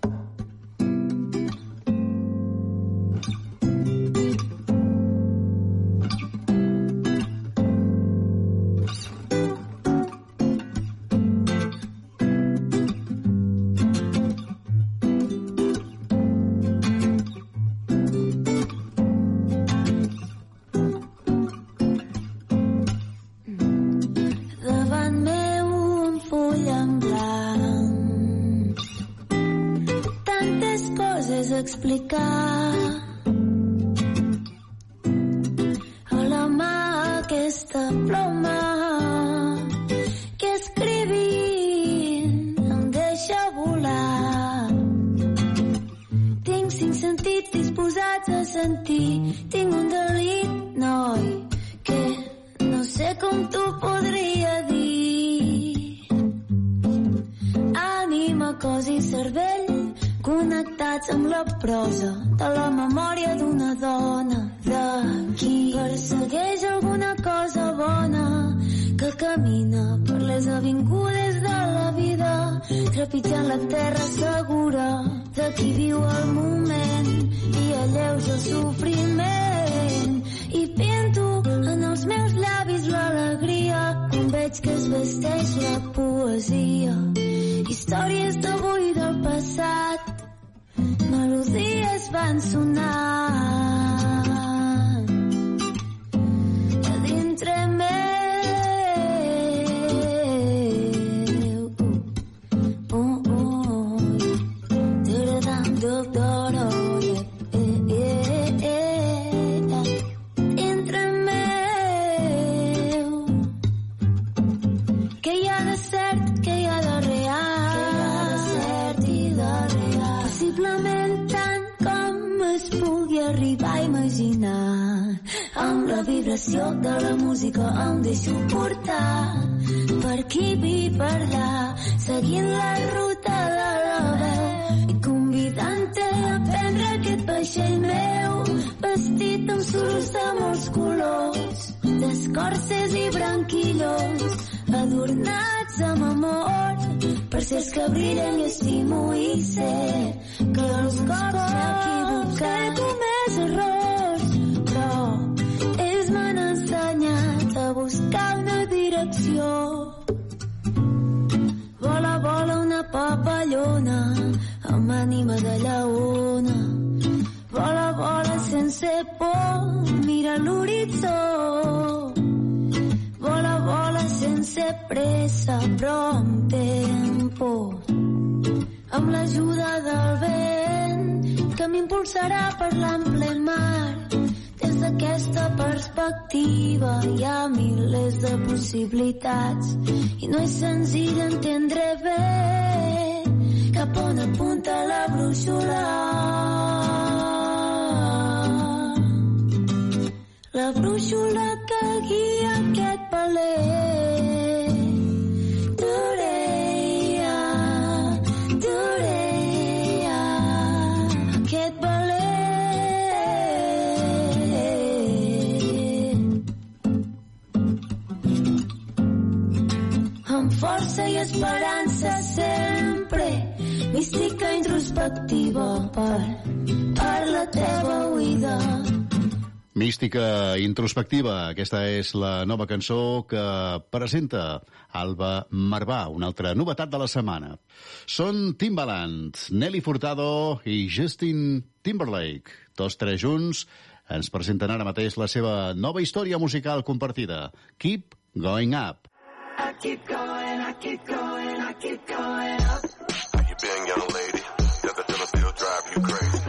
disposes a explicar. Radioactiva. Aquesta és la nova cançó que presenta Alba Marvà, una altra novetat de la setmana. Són Timbaland, Nelly Furtado i Justin Timberlake. Tots tres junts ens presenten ara mateix la seva nova història musical compartida, Keep Going Up. I keep going, I keep going, I keep going up. How you been, young lady? Does it feel drive you crazy?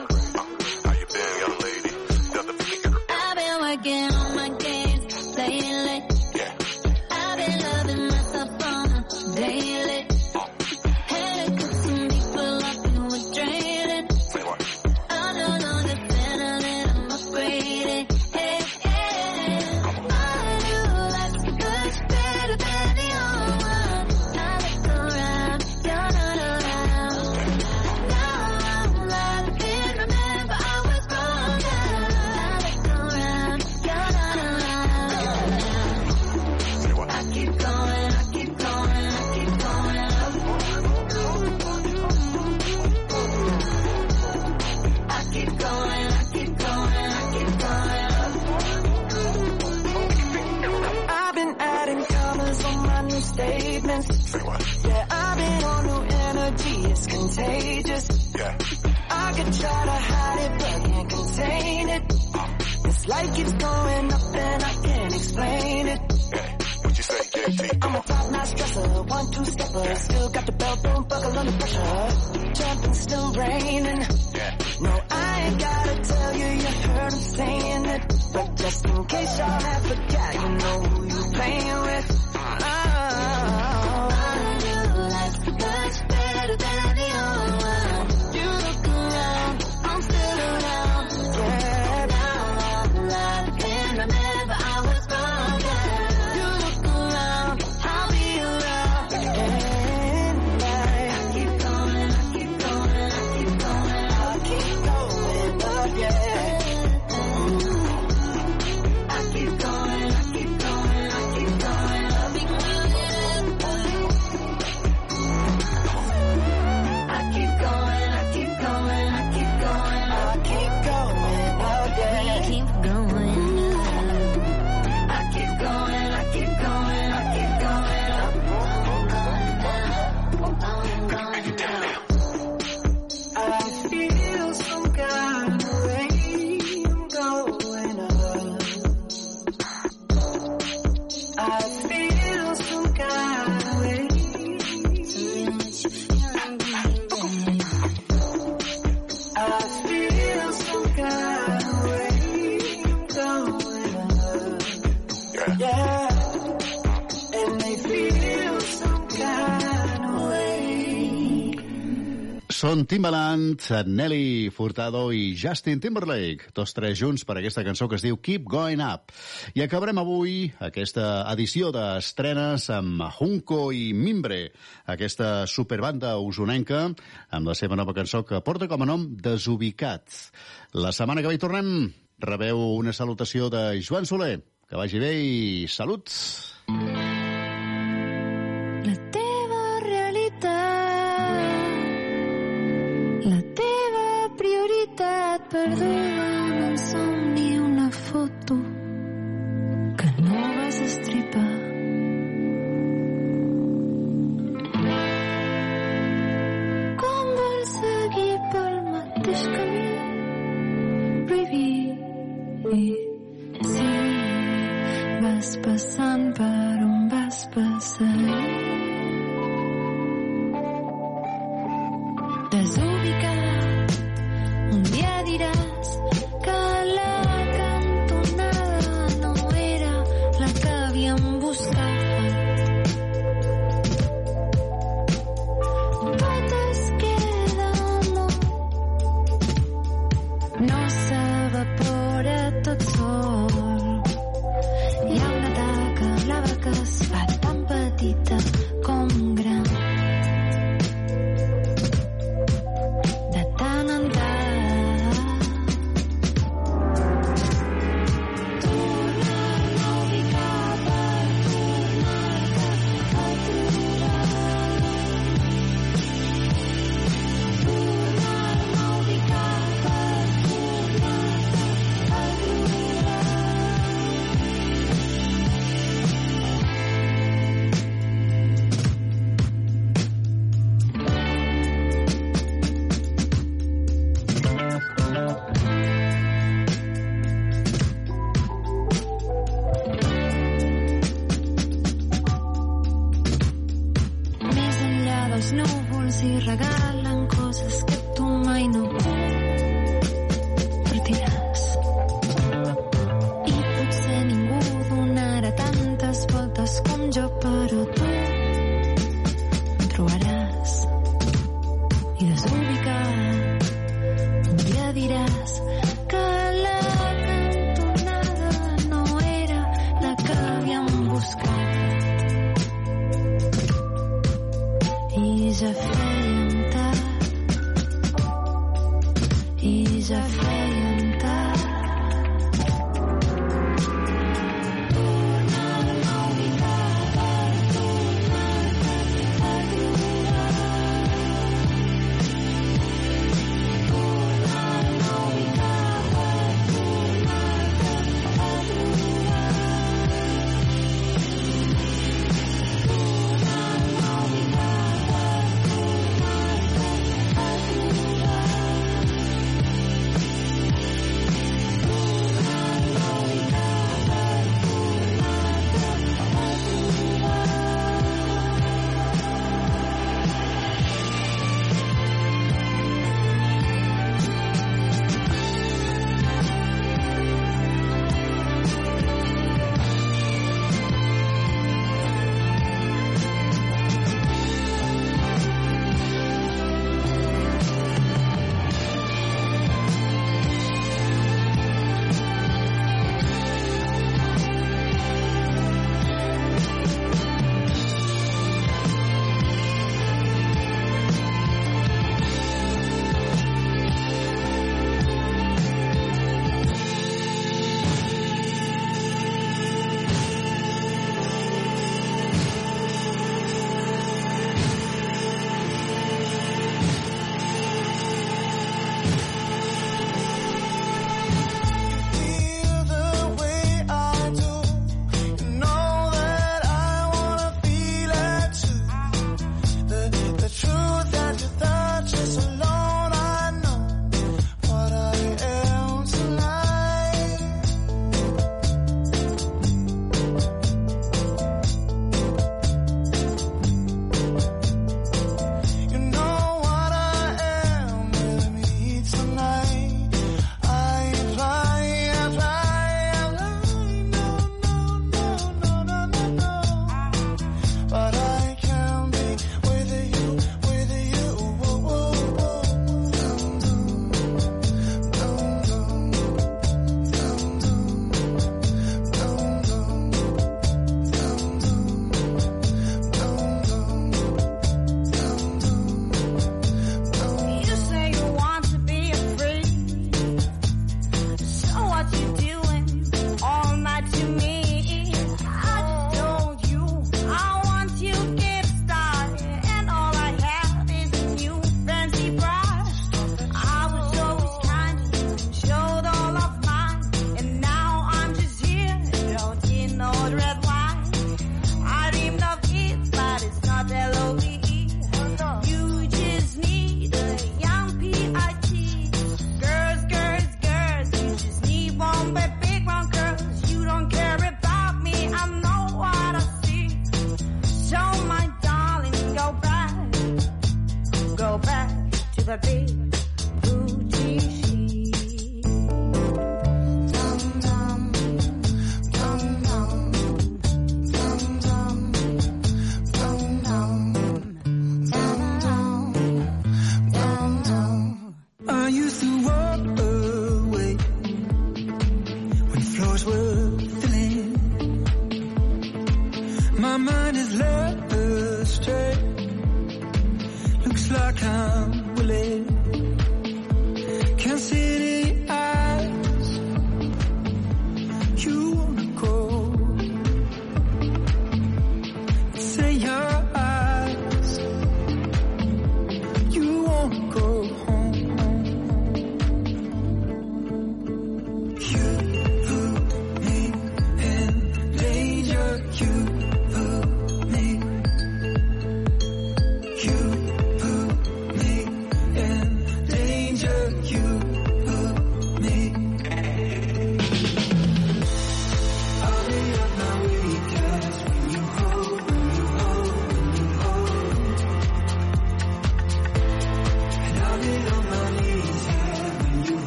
Timbaland, Nelly Furtado i Justin Timberlake, tots tres junts per aquesta cançó que es diu Keep Going Up. I acabarem avui aquesta edició d'estrenes amb Junco i Mimbre, aquesta superbanda usonenca, amb la seva nova cançó que porta com a nom Desubicats. La setmana que ve hi tornem, rebeu una salutació de Joan Soler. Que vagi bé i saluts! Mm. Every